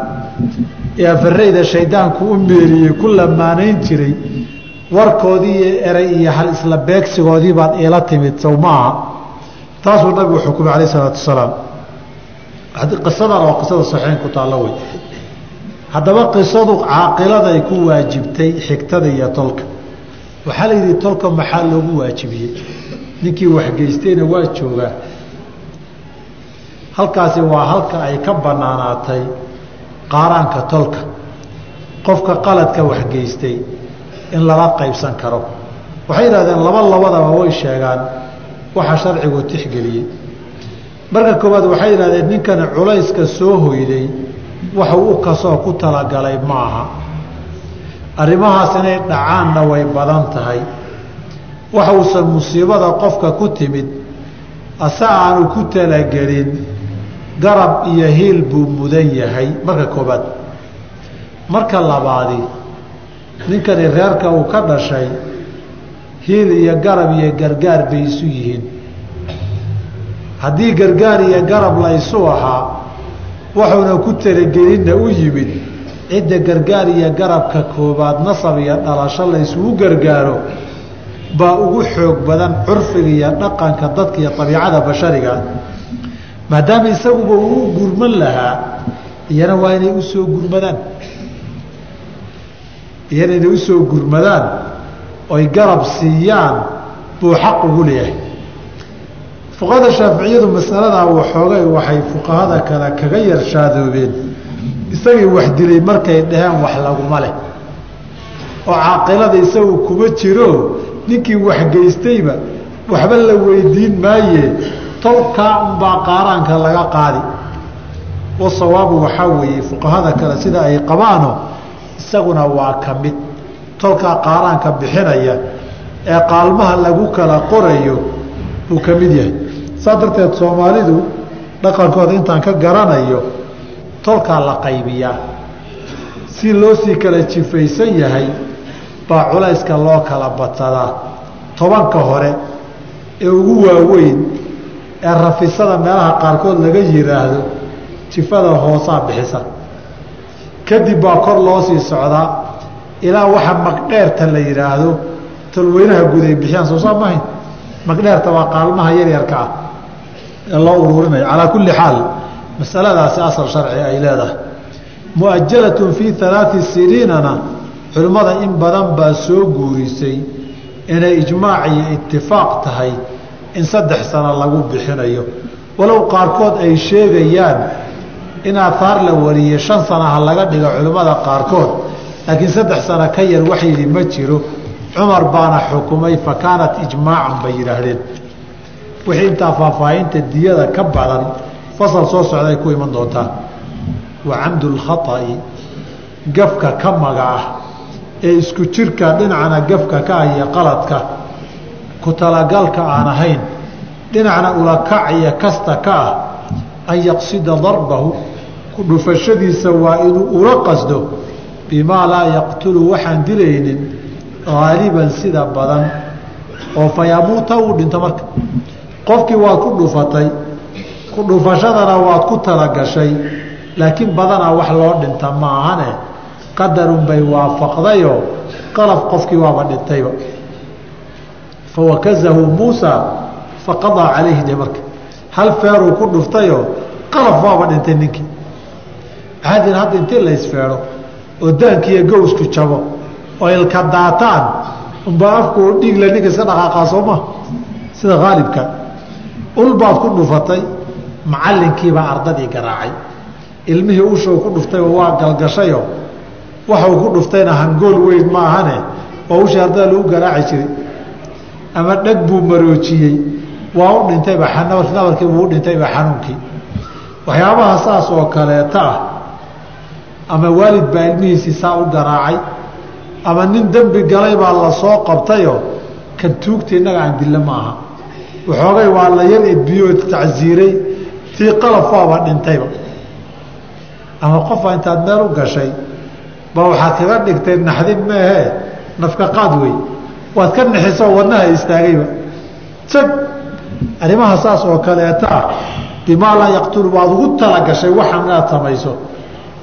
ee afarayda shaydaanku u meeriyey ku lamaanayn jiray warkoodii iyo eray iyo hal isla beegsigoodii baad iila timid sow ma aha. Taasuu nabigu xukumay alayh isalaatu wasalaam. Qisadan oo qisada saxiin ku taallo wey. Haddaba qisadu caaqiladay ku waajibtay xigtada iyo tolka. Waxaa la yidhi tolka maxaa loogu waajibiyey? Ninkii waxgeystayna waa joogaa. Halkaasi waa halka ay ka banaanaatay qaaraanka tolka. Qofka qaladka waxgeystay in lala qaybsan karo. Waxay yidhahdeen laba labadaba way sheegaan waxa sharcigu tixgeliyey. Marka koowaad waxay yidhahdeen ninkani culayska soo hoyday waxuu u ka soo ku talagalay ma aha arrimahaas inay dhacaanna way badan tahay. Waxuusan musiibada qofka ku timid ase aanu ku talagelin garab iyo hiil buu mudan yahay. Marka koobaad marka labaadi ninkani reerka uu ka dhashay hiil iyo garab iyo gargaar bay isu yihiin. Haddii gargaar iyo garab la isu ahaa wuxuuna ku talagelinna u yimid cidda gargaar iyo garabka koobaad nasab iyo dhalasho la isugu gargaaro baa ugu xoog badan curfiga iyo dhaqanka dadka iyo abiicada bashariga. Maadaama isaguba uu gurman lahaa iyana waa inay u soo gurmadaan iyana inay u soo gurmadaan oy garab siiyaan buu xaq ugu leeyahay. Fuqahada shaaficiyadu masaladaa waxoogay waxay fuqahada kale kaga yarshaadoobeen isagii wax dilay markay dhaheen wax laguma leh. Oo caaqilada isagu kuma jiro ninkii waxgeystayba waxba la weydiin maaye tolkaa unbaa qaaraanka laga qaadi. Wasawaabu waxaa weeye fuqahada kale sida ay qabaano isaguna waa ka mid. Tolkaa qaaraanka bixinaya ee qaalmaha lagu kala qorayo buu ka mid yahay. Saa darteed soomaalidu dhaqankooda intaan ka garanayo tolkaa la qaybiyaa. Si loo sii kala jifaysan yahay baa culayska loo kala badsadaa. Tobanka hore ee ugu waaweyn ee rafisada meelaha qaarkood laga yiraahdo jifada hoosaa bixisa kadib baa kor loo sii socdaa ilaa waxa magdheerta la yidhaahdo tolweynaha guud ay bixiyaan soo saa mahayn magdheerta waa qaalmaha yaryarka ah. Ee loo uruurinayo. Calaa kulli xaal masaladaasi asal sharci ay leedahay. Muajalatun fii alaai siniinana culimmada in badan baa soo guurisay inay ijmaac iyo itifaaq tahay in saddex sano lagu bixinayo. Walow qaarkood ay sheegayaan in aahaar la wariyey shan sana ha laga dhigo culimmada qaarkood laakiin saddex sano ka yar wax yidhi ma jiro. Cumar baana xukumay fa kaanat ijmaacan bay yidhaahdeen. Wixii intaa faahfaahinta diyada ka badan fasal soo socday ku iman doontaa. Wa camdu lkhaa'i gafka ka maga ah ee isku jirka dhinacna gafka ka ah iyo qaladka. Ku talagalka aan ahayn dhinacna ulakac iyo kasta ka ah an yaqsida darbahu dhufashadiisa waa inuu ula qasdo bimaa laa yaqtulu waxaan dilaynin haaliban sida badan oo fa yamuuta uu dhinto marka. Qofkii waad ku dhufatay ku dhufashadana waad ku talagashay laakiin badanaa wax loo dhinta ma ahane qadarun bay waafaqdayoo qalaf qofkii waaba dhintayba. Fawakazahu muusa faqadaa calayhi de marka. Hal feeruu ku dhuftayoo qalaf waaba dhintay ninkii caadin hadda intii la isfeedho oo daankiiyo gowsku jabo oo ilka daataan unbaa afku dhiigla ninka iska dhaqaaqaa soo ma? Sida haalibka ulbaad ku dhufatay macallinkiibaa ardadii garaacay. Ilmihii ushuu ku dhuftayba waa galgashayo. Waxuu ku dhuftayna hangool weyn ma ahane waa ushii ardada lagu garaaci jiray. Ama dheg buu maroojiyey. Waa u dhintayba nabarkii buu u dhintayba xanuunkii. Waxyaabaha saas oo kaleeta ah ama waalid baa ilmihiisii saa u garaacay ama nin dembi galay baa la soo qabtayo kan tuugta innaga aan dilla ma aha. Waxoogay waa la yar edbiyoo tacsiiray tii qalaf waaba dhintayba ama qofa intaad meel u gashay ba waxaad kaga dhigtay naxdin meehee nafka qaad wey. Waad ka nixisoo wadnaha istaagayba jag arrimaha saas oo kaleeta bimaa laa yaqtulu waad ugu talagashay waxaan inaad samayso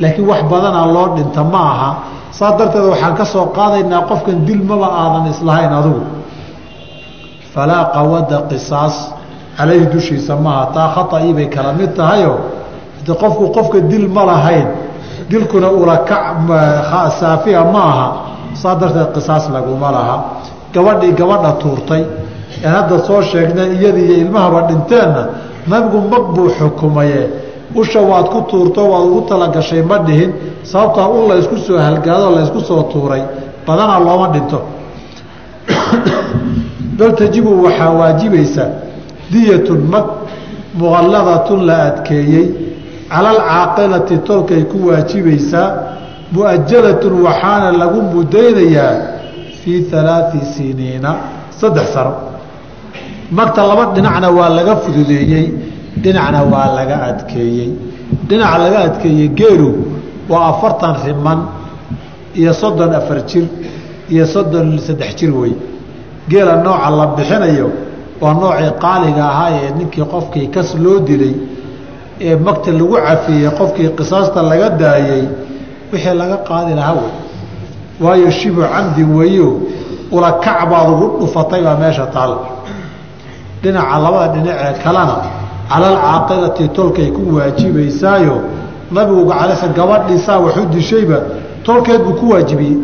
laakiin wax badanaa loo dhinta ma aha. Saa darteed waxaan ka soo qaadaynaa qofkan dil maba aadan islahayn adugu. Falaa qawada qisaas. Calayhi dushiisa maaha taa khaطa'ii bay kala mid tahayoo de qofku qofka dil ma lahayn dilkuna ulakac saafiya ma aha. Saa darteed qisaas laguma laha. Gabadhii gabadha tuurtay. Aan hadda soo sheegnay iyadii iyo ilmahaba dhinteenna nabigu mag buu xukumaye usha waad ku tuurto waad ugu talagashay ma dhihin. Sababtaa un laysku soo halgaadoo laysku soo tuuray badanaa looma dhinto. Bal tajibu waxaa waajibaysa diyatun mag muqalladatun la adkeeyey. Cala alcaaqilati tolkay ku waajibaysaa mu'ajalatun waxaana lagu mudaynayaa fii alaai siniina saddex sano. Magta laba dhinacna waa laga fududeeyey dhinacna waa laga adkeeyey. Dhinaca laga adkeeyey geelu waa afartan riman iyo soddon afar jir iyo soddon saddex jir wey geela nooca la bixinayo waa noocii qaaliga ahaa ee ninkii qofkii kas loo dilay ee magta lagu cafiyey qofkii qisaasta laga daayey wixii laga qaadi lahaa wey waayo shibu camdi weyo ula kac baad ugu dhufatay baa meesha taal. Dhinaca labada dhinacee kalena calal caaqilati tolkay ku waajibaysaayo. Nabigu gacalesa gabadhiisaa waxu dishayba tolkeed buu ku waajibiyey.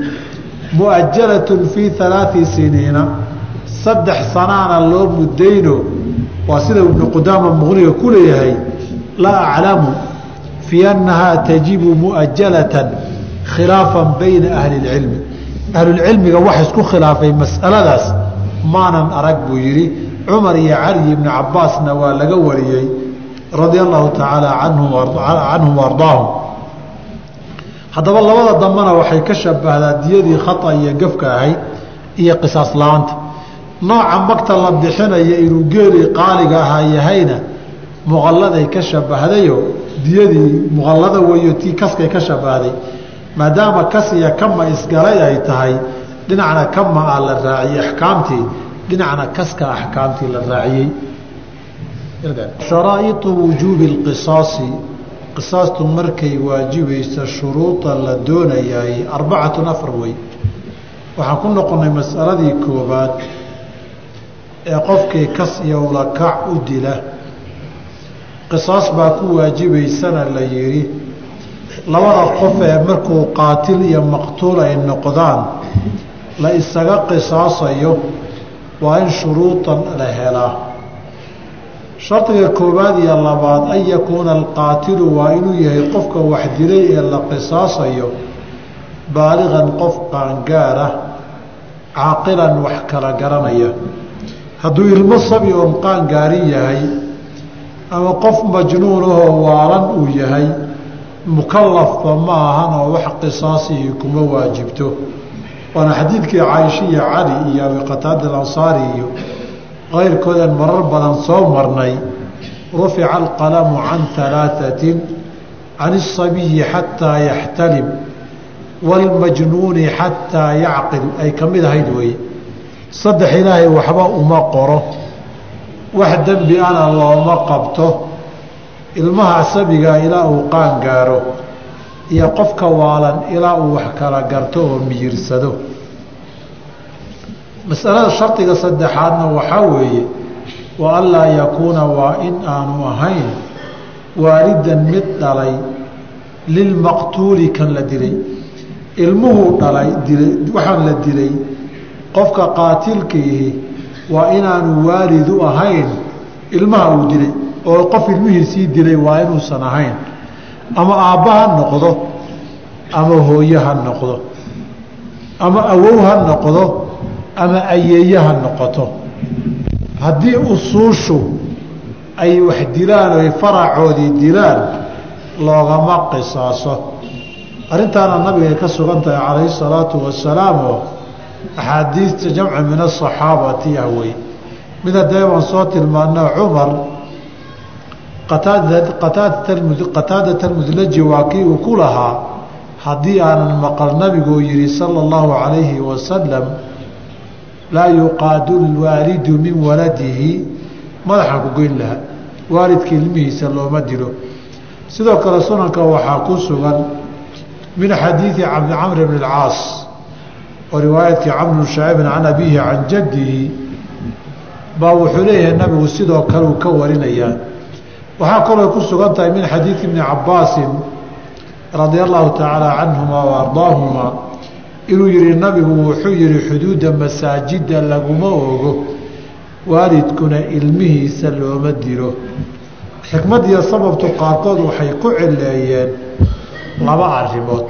Mu'ajalatun fii alaai siniina. Saddex sanaana loo mudayno. Waa sida ibnu qudaama muqniga ku leeyahay laa aclamu fii annahaa tajibu mu'ajalatan khilaafan bayna ahli اlcilmi ahlulcilmiga wax isku khilaafay mas'aladaas maanan arag buu yidhi cumar iyo cali ibni cabaasna waa laga wariyey radia allahu tacaala canhum ardaahum. Haddaba labada dambena waxay ka shabahdaa diyadii khata iyo gafka ahayd iyo qisaas la'aanta. Nooca magta la bixinaya inuu geelii qaaliga ahaa yahayna muqalladay ka shabahdayo diyadii muqallada weeyo tii kaskay ka shabahday maadaama kas iyo kama isgalay ay tahay dhinacna kama ah la raaciyey axkaamtii dhinacna kaska axkaamtii la raaciyey. Sharaa'iu wujuubi اqisaasi qisaastu markay waajibaysa shuruuda la doonayaay arbacatun afar wey waxaan ku noqonnay masaladii koobaad ee qofkii kas iyo ulakac u dila. Qisaas baa ku waajibaysana la yidhi labada qof ee markuu qaatil iyo maqtuul ay noqdaan la isaga qisaasayo waa in shuruudan la helaa shardiga koowaad iyo labaad an yakuuna alqaatilu waa inuu yahay qofka wax dilay ee la qisaasayo baaliqan qof qaangaara caaqilan wax kala garanaya. Hadduu ilmo sabi oon qaangaarin yahay ama qof majnuunahoo waalan uu yahay mukalafba ma ahan oo wax qisaasihii kuma waajibto waana xadiidkii caaisha iyo cali iyo abi qataada alansaari iyo keyrkoodan marar badan soo marnay. Rufica alqalamu can alaaatin can asabiyi xataa yaxtalim wاlmajnuuni xataa yacqil. Ay ka mid ahayd weeye saddex ilaahay waxba uma qoro. Wax dembi ana looma qabto. Ilmaha sabigaa ilaa uu qaan gaaro iyo qofka waalan ilaa uu wax kala garto oo miyirsado masalada shardiga saddexaadna waxaa weeye wa anlaa yakuuna waa in aanu ahayn waalidan mid dhalay lilmaqtuuli kan la dilay. Ilmuhuu dhalay dilay waxaan la dilay. Qofka qaatilkiihi waa inaanu waalidu ahayn ilmaha uu dilay. Oo qof ilmihiisii dilay waa inuusan ahayn ama aabba ha noqdo ama hooye ha noqdo ama awow ha noqdo ama ayeeye ha noqoto. Haddii usuushu ay wax dilaan oy faracoodii dilaan loogama qisaaso. Arrintaana nabigay ka sugan tahay calayhi salaatu wasalaam oo axaadiista jamcu min asaxaabati ah wey mid haddee baan soo tilmaano cumar qataadata almudlaji waa kii uu ku lahaa haddii aanan maqal nabiguu yihi sala allahu calayhi wasalam laa yuqaadu lwaalidu min waladihi madaxaan ku goyn lahaa waalidka ilmihiisa looma dilo. Sidoo kale sunanka waxaa ku sugan min xadiidi camr bn اlcaas oo riwaayadkii camr bn shaciibin can abihi can jaddihi baa wuxuu leeyahay nabigu sidoo kale uu ka warinayaa waxaa kaloo ku sugan tahay min xadiidi bni cabaasin radia allahu tacaala canhuma wa ardaahuma inuu yihi nabigu wuxuu yihi xuduudda masaajidda laguma ogo waalidkuna ilmihiisa looma dilo. Xikmadiyo sababtu qaarkood waxay ku cileeyeen laba arrimood.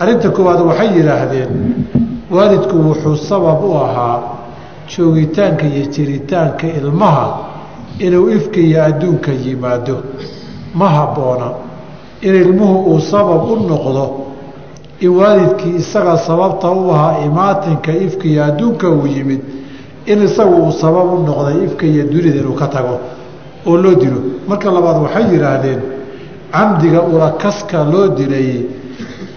Arrinta koowaad waxay yidhaahdeen waalidku wuxuu sabab u ahaa joogitaanka iyo jiritaanka ilmaha inuu ifka iyo adduunka yimaado ma habboona. In ilmuhu uu sabab u noqdo in waalidkii isaga sababta u ahaa imaatinka ifka iyo adduunka uu yimid in isagu uu sabab u noqday ifka iyo dunida inuu ka tago oo loo dilo. Marka labaad waxay yidhaahdeen camdiga ulakaska loo dilayey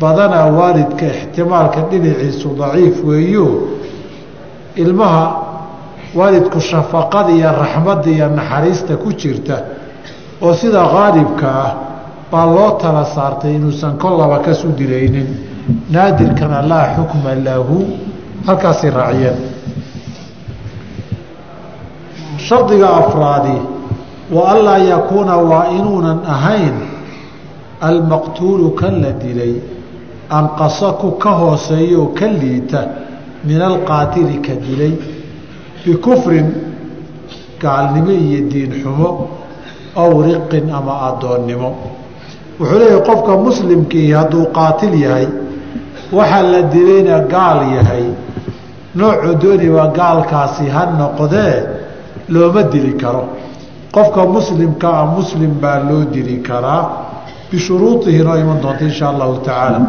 badanaa waalidka ixtimaalka dhinaciisu daciif weeyo. Ilmaha waalidku shafaqada iyo raxmadda iyo naxariista ku jirta oo sida qaalibka ah baa loo tala saartay inuusan kollaba kasu diraynin. Naadirkana laa xukma lahu halkaasay raaciyeen. Shardiga afraadi wa anlaa yakuuna waa inuunan ahayn almaqtuulu kan la dilay anqasa ku ka hooseeya oo ka liita min alqaatili ka dilay bikufrin gaalnimo iyo diin xumo aw riqin ama addoonnimo wuxuu leeyahay qofka muslimkii hadduu qaatil yahay waxaa la dilayna gaal yahay noocuu dooniba gaalkaasi ha noqdee looma dili karo qofka muslimka ah muslim baa loo dili karaa bishuruudihi noo iman doonta insha allahu tacaala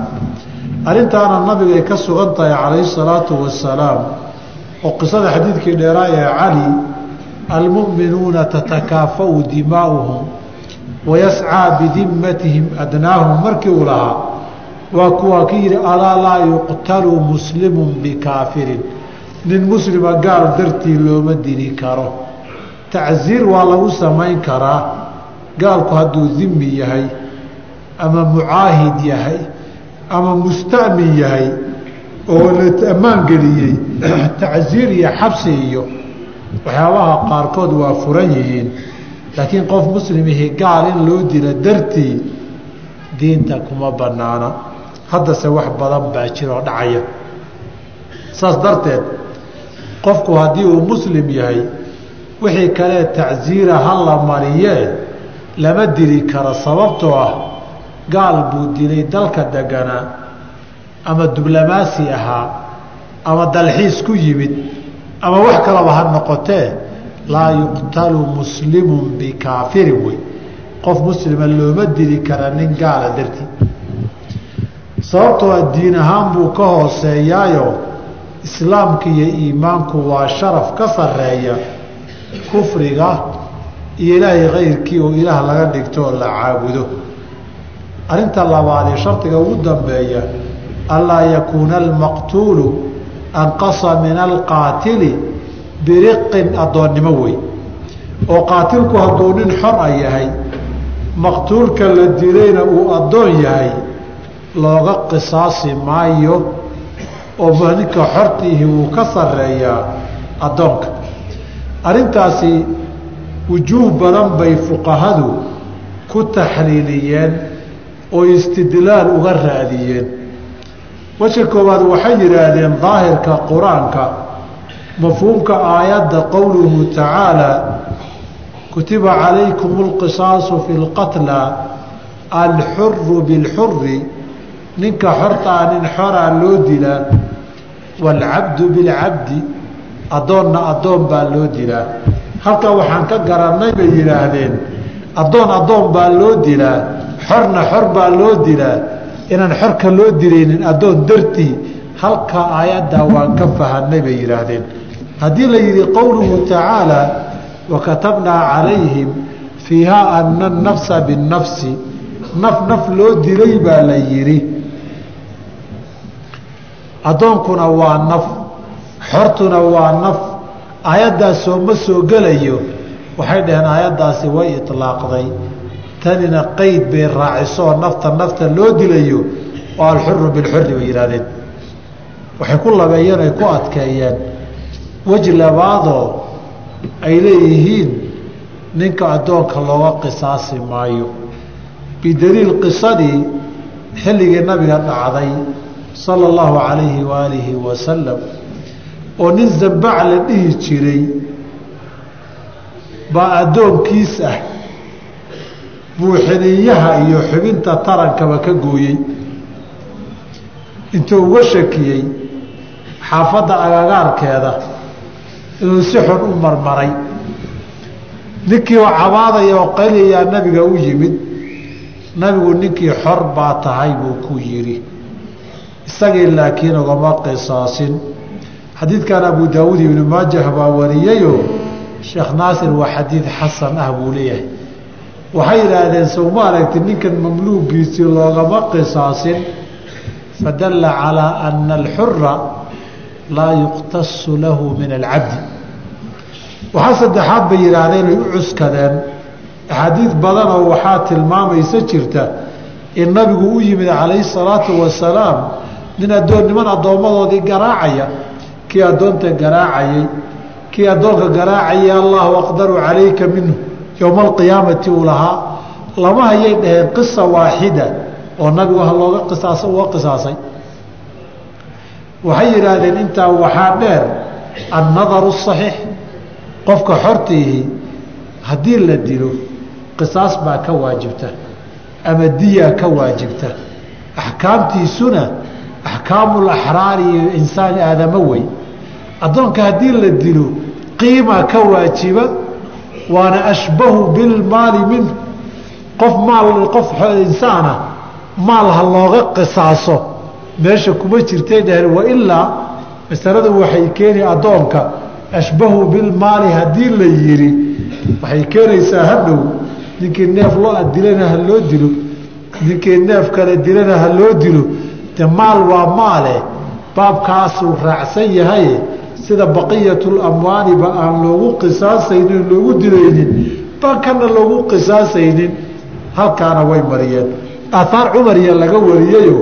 arrintaana nabigay ka sugan tahay calayhi salaatu wasalaam oo qisada xadiidkii dheeraa ee cali almu'minuuna tatakaafau dimaa'uhum wayascaa bidimmatihim adnaahum. Markii uu lahaa waa kuwaa ki yidhi alaa laa yuqtalu muslimun bikaafirin. Nin muslima gaal dartii looma dili karo. Tacsiir waa lagu samayn karaa. Gaalku hadduu dimi yahay ama mucaahid yahay ama musta'min yahay oo la ammaan geliyey tacsiir iyo xabsi iyo waxyaabaha qaarkood waa furan yihiin. Laakiin qof muslimihi gaal in loo dilo dartii diinta kuma bannaana. Haddase wax badan baa jiroo dhacaya. Saas darteed qofku haddii uu muslim yahay wixii kalee tacsiira ha la mariyee lama dili karo sababtoo ah gaal buu dilay dalka deganaa ama diblomaasi ahaa ama dalxiis ku yimid ama wax kalaba ha noqotee laa yuqtalu muslimun bikaafirin wey. Qof muslima looma dili kara nin gaala dartii. Sababtoo a diin ahaan buu ka hooseeyaayo islaamka iyo iimaanku waa sharaf ka sarreeya kufriga iyo ilaahay kayrkii oo ilaah laga dhigto oo la caabudo. Arrinta labaadee shardiga ugu dambeeya anlaa yakuuna almaqtuulu anqasa min alqaatili biriqin addoonnimo wey oo qaatilku hadduu nin xor a yahay maqtuulka la dilayna uu addoon yahay looga qisaasi maayo oo ninka xortiihi wuu ka sarreeyaa addoonka arrintaasi wujuuh badan bay fuqahadu ku taxliiliyeen oo istidlaal uga raadiyeen weja koowaad waxay yidhaahdeen daahirka qur'aanka mafhuumka aayadda qowluhu tacaalaa kutiba calaykum alqisaasu fi lqatla alxuru bilxuri ninka xortaa ah nin xoraa loo dilaa waalcabdu bilcabdi addoonna addoon baa loo dilaa halka waxaan ka garanay bay yidhaahdeen addoon addoon baa loo dilaa xorna xor baa loo dilaa inaan xorka loo dilaynin addoon dartii halka aayaddaa waan ka fahanay bay yidhaahdeen. Haddii la yidhi qowluhu tacaala wakatabnaa calayhim fiihaa ana anafsa binnafsi. Naf naf loo dilay baa la yidhi. Addoonkuna waa naf xortuna waa naf. Aayaddaas sooma soo gelayo waxay dhaheen aayaddaasi way itlaaqday tanina qeyd bay raaciso oo nafta nafta loo dilayo oo alxuru bilxuri bay yidhahdeen waxay ku labeeyeen ay ku adkeeyeen. Weji labaadoo ay leeyihiin ninka addoonka looga qisaasi maayo. Bidaliil qisadii xilligii nabiga dhacday sala allahu calayhi waaalihi wasalam oo nin zambac la dhihi jiray baa addoonkiis ah buuxiniyaha iyo xubinta tarankaba ka gooyey. Intuu uga shakiyey xaafadda agagaarkeeda inuu si xun u marmaray. Ninkii oo cabaadaya oo qayliyaa nabiga u yimid nabigu ninkii xor baa tahay buu ku yidhi isagii laakiin ugama qisaasin. Xadiidkan abu daawuud ibnu maajah baa wariyeyoo sheekh naasir waa xadiid xasan ah buu leeyahay waxay yidhaahdeen sowma aragti ninkan mamluugiisii loogama qisaasin. Fadalla calaa ana alxura laa yuqtasu lahu min alcabdi waxaa saddexaad bay yidhaahdeen ay u cuskadeen. Axaadiid badanoo waxaa tilmaamaysa jirta in nabigu u yimid calayhi salaatu wasalaam nin addoon niman addoommadoodii garaacaya. Kii addoonta garaacayey kii addoonka garaacayay allahu aqdaru calayka minhu yowma alqiyaamati uu lahaa lama hayay dhaheen qisa waaxida oo nabigu ha looga qisaasa uga qisaasay. Waxay yidhaahdeen intaa waxaa dheer annadaru saxiix qofka xortiihi haddii la dilo qisaas baa ka waajibta ama diyaa ka waajibta. Axkaamtiisuna axkaamul axraari iyo insaan aadamo wey. Addoonka haddii la dilo qiima ka waajiba waana ashbahu bilmaali minhu. Qof maal qof insaana maal ha looga qisaaso. Meesha kuma jirtay dhaheen wailaa masaladu waxay keeni addoonka ashbahu bilmaali haddii la yidhi waxay keenaysaa hadhow ninkii neef loo dilana ha loo dilo. Ninkii neef kale dilana ha loo dilo. De maal waa maale. Baabkaasuu raacsan yahay sida baqiyatulamwaaliba aan loogu qisaasaynin loogu dilaynin baan kana loogu qisaasaynin halkaana way mariyeen. Aahaar cumariya laga wariyeyo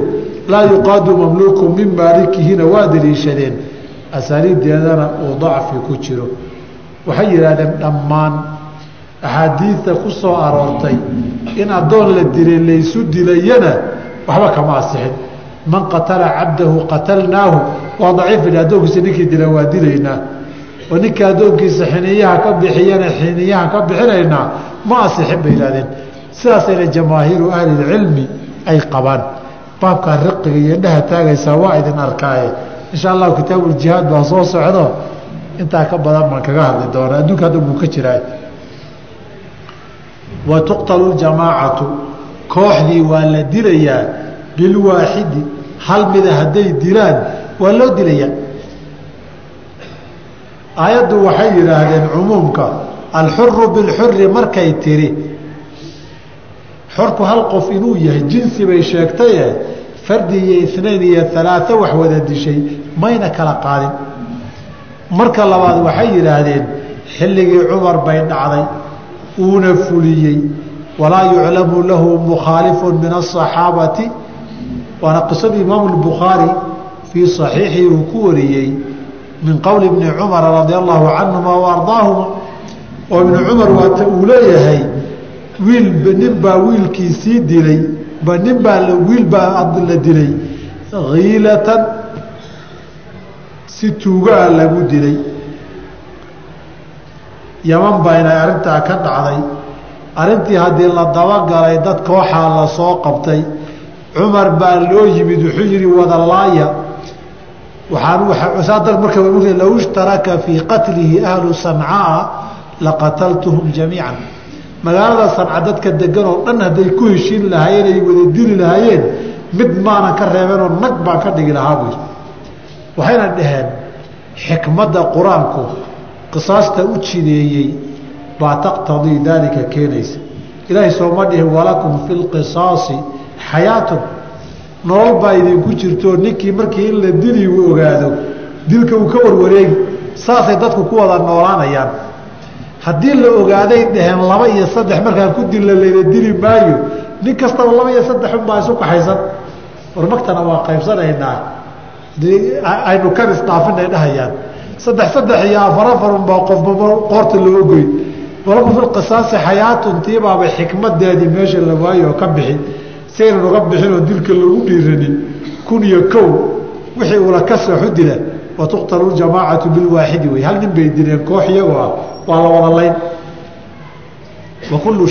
laa yuqaadu mamluuku min maalikihina waa daliishadeen. Asaaniideedana uu dacfi ku jiro. Waxay yidhaahdeen dhammaan axaadiidta ku soo aroortay in addoon la dilay laysu dilayana waxba kama asixin man qatala cabdahu qatalnaahu waa daciif addoonkiisa ninkii dila waa dilaynaa oo ninka addoonkiisa xiniyaha ka bixiyana xiniyaha ka bixinaynaa ma asixin bay yidhahdeen sidaasayna jamaahiiru ahlilcilmi ay qabaan. Baabkaa riqiga iyo indhaha taagaysaa waa idin arkaaye. Insha allahu kitaabuuljihaad baa soo socdo. Intaa ka badan baan kaga hadli doonaa. Adduunka hadda buu ka jiraa. Wa ljamaacatu kooxdii waa la dilayaa bilwaaxidi hal mida hadday dilaan waa loo dilayaa aayaddu waxay yidhaahdeen cumuumka alxuru bilxuri markay tiri xorku hal qof inuu yahay jinsi bay sheegtaye fardi iyo inayn iyo alaaa wax wada dishay mayna kala qaadin. Marka labaad waxay yidhaahdeen xilligii cumar bay dhacday uuna fuliyey walaa yuclamu lahu mukhaalifun min asaxaabati waana qisadii imaamu lbukhaari fii saxiixii uu ku wariyey min qowli bni cumara radia allahu canhuma wa ardaahuma oo ibni cumar waata uu leeyahay wiil nin baa wiilkiisii dilay ba nin baa wiil baa la dilay kiilatan si tuugaa lagu dilay. Yaman baa inay arrintaa ka dhacday. Arrintii haddii la dabagalay dad kooxaa la soo qabtay cumar baa loo yimid wuxuu yihi wadalaaya marka low ishtaraka fii qatlihi ahlu sancaa laqataltuhum jamiican. Magaalada sanca dadka degan oo dhan hadday ku heshiin lahaayeen ay wada dili lahaayeen mid maanan ka reebeenoo nag baan ka dhigi lahaa buu waxayna dhaheen xikmadda qur'aanku qisaasta u jideeyey baa taqtadii daalika keenaysa. Ilaahay sooma dhihin walakum fi lqisaasi xayaatun nolol baa idinku jirtoo ninkii markii in la dili uu ogaado dilka uu ka warwareegi saasay dadku ku wada noolaanayaan. Haddii la ogaaday dhaheen laba iyo saddex markaan ku dilla layna dili maayo nin kastaba laba iyo saddex unbaa isu kaxaysan. Warmagtana waa qaybsanaynaa. Aynu kan isdhaafinay dhahayaan. Saddex saddex iyo afar afar unbaa qofba qoorta loo goyn. Walakum filqisaasi xayaatun tiibaaba xikmadeedii meesha la waayo oo ka bixi si aynan uga bixin oo dilka lagu dhiiranin kun iyo kow wixii uula ka sooxu dila wa tuqtalu ljamaacatu bilwaaxidi wey. Hal nin bay dileen koox iyagoo ah waa la wada layn. Wa kullu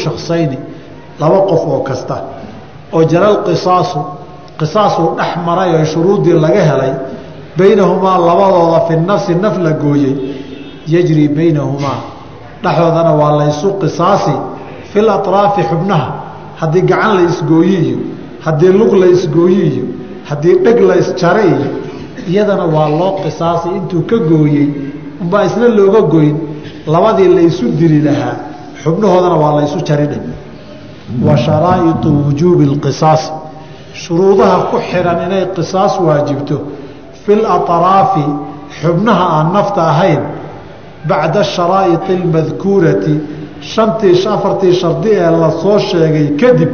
laba qof oo kasta oo jalal qisaasu qisaasuu dhex maray oo shuruuddii laga helay baynahumaa labadooda fi nafsi naf la gooyey yajri baynahumaa dhexdoodana waa laysu qisaasi fi latraafi xubnaha haddii gacan la isgooyi iyo haddii lug la isgooyi iyo haddii dheg la isjara iyo iyadana waa loo qisaasay intuu ka gooyey unbaa isna looga goyn labadii laysu dili lahaa xubnahoodana waa laysu jaridhe wa sharaa'iطu wujuubi اlqisaasi shuruudaha ku xihan inay qisaas waajibto fi laطraafi xubnaha aan nafta ahayn bacda asharaa'id اlmadkuurati shantii afartii shardi ee la soo sheegay kadib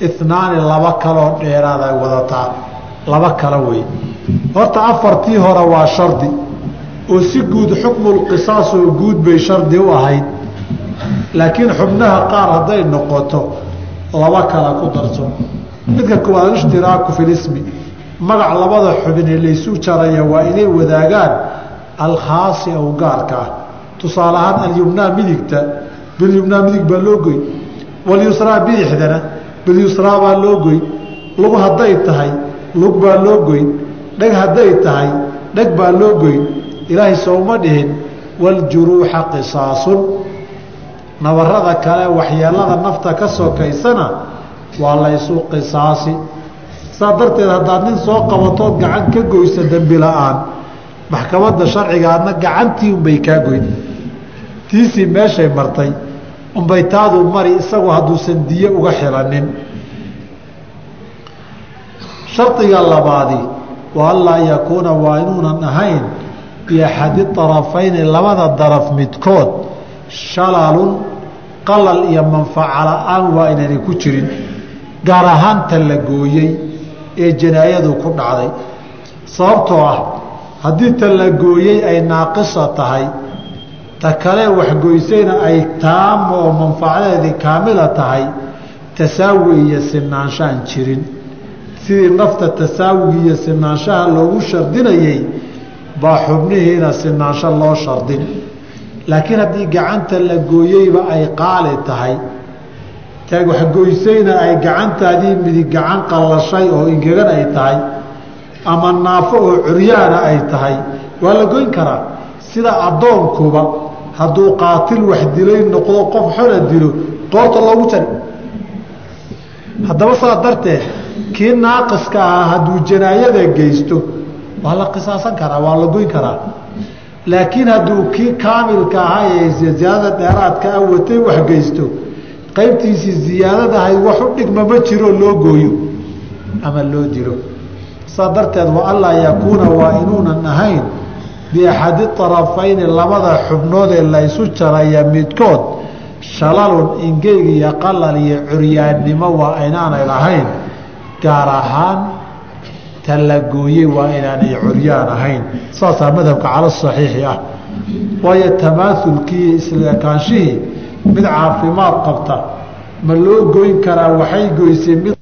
inaani laba kaloo dheeraad ay wadataa. Laba kale wey horta afartii hore waa shardi. Oo si guud xukmulqisaas oo guud bay shardi u ahayd. Laakiin xubnaha qaar hadday noqoto laba kala ku darso. Midka koowaad alishtiraaku fi lismi magac labada xubinee laysu jaraya waa inay wadaagaan alkhaasi aw gaarka ah tusaale ahaan alyumnaa midigta bilyumnaa midig baa loo goy walyusraa bidixdana bilyusraa baa loo goy lug hadday tahay lug baa loo goyn dheg hadday tahay dheg baa loo goyn ilaahay sooma dhihin waljuruuxa qisaasun. Nabarada kale waxyeelada nafta ka sokaysana waa laysu qisaasi. Saa darteed haddaad nin soo qabatood gacan ka goysa dembi la'aan maxkamadda sharciga adna gacantii kaa goyn tiisii meeshay martay unbay taaduu mari isagu hadduusan diye uga xilanin shardiga labaadi wa anlaa yakuuna waa inuunan ahayn biaxadi arafayni labada daraf midkood shalalun qalal iyo manfaca la'aan waa inaynay ku jirin gaar ahaanta la gooyey ee janaayadu ku dhacday. Sababtoo ah haddii ta la gooyey ay naaqisa tahay ta kale waxgoysayna ay taama oo manfacadeedii kaamila tahay tasaawi iyo sinaanshaan jirin. Sidii nafta tasaawigi iyo sinaanshaha loogu shardinayey baa xubnihiina sinaansho loo shardin. Laakiin haddii gacanta la gooyeyba ay qaali tahay waxgoysayna ay gacantaadii midig gacan qallashay oo ingegan ay tahay ama naafo oo curyaana ay tahay waa la goyn karaa. Sida addoonkuba hadduu qaatil wax dilay noqdo qof xona dilo qoorta loogu jari haddaba saa darteed kii naaqiska ahaa hadduu janaayada geysto waa la qisaasan karaa waa la goyn karaa. Laakiin hadduu kii kaamilka ahaa ee ziyaadada dheeraadka a watay wax geysto qaybtiisii ziyaadadahay wax u dhigma ma jiroo loo gooyo ama loo dilo. Saa darteed wa anlaa yakuuna waa inuunan ahayn biaxadi arafayni labada xubnood ee laysu jaraya midkood shalalun ingeyg iyo qalal iyo curyaannimo waa inaanay lahayn gaar ahaan ta la gooyey waa inaanay curyaan ahayn saasaa madhabka cala saxiixi ah waayo tamaaulkii isleekaanshihii mid caafimaad qabta ma loo goyn karaa waxay goysay mid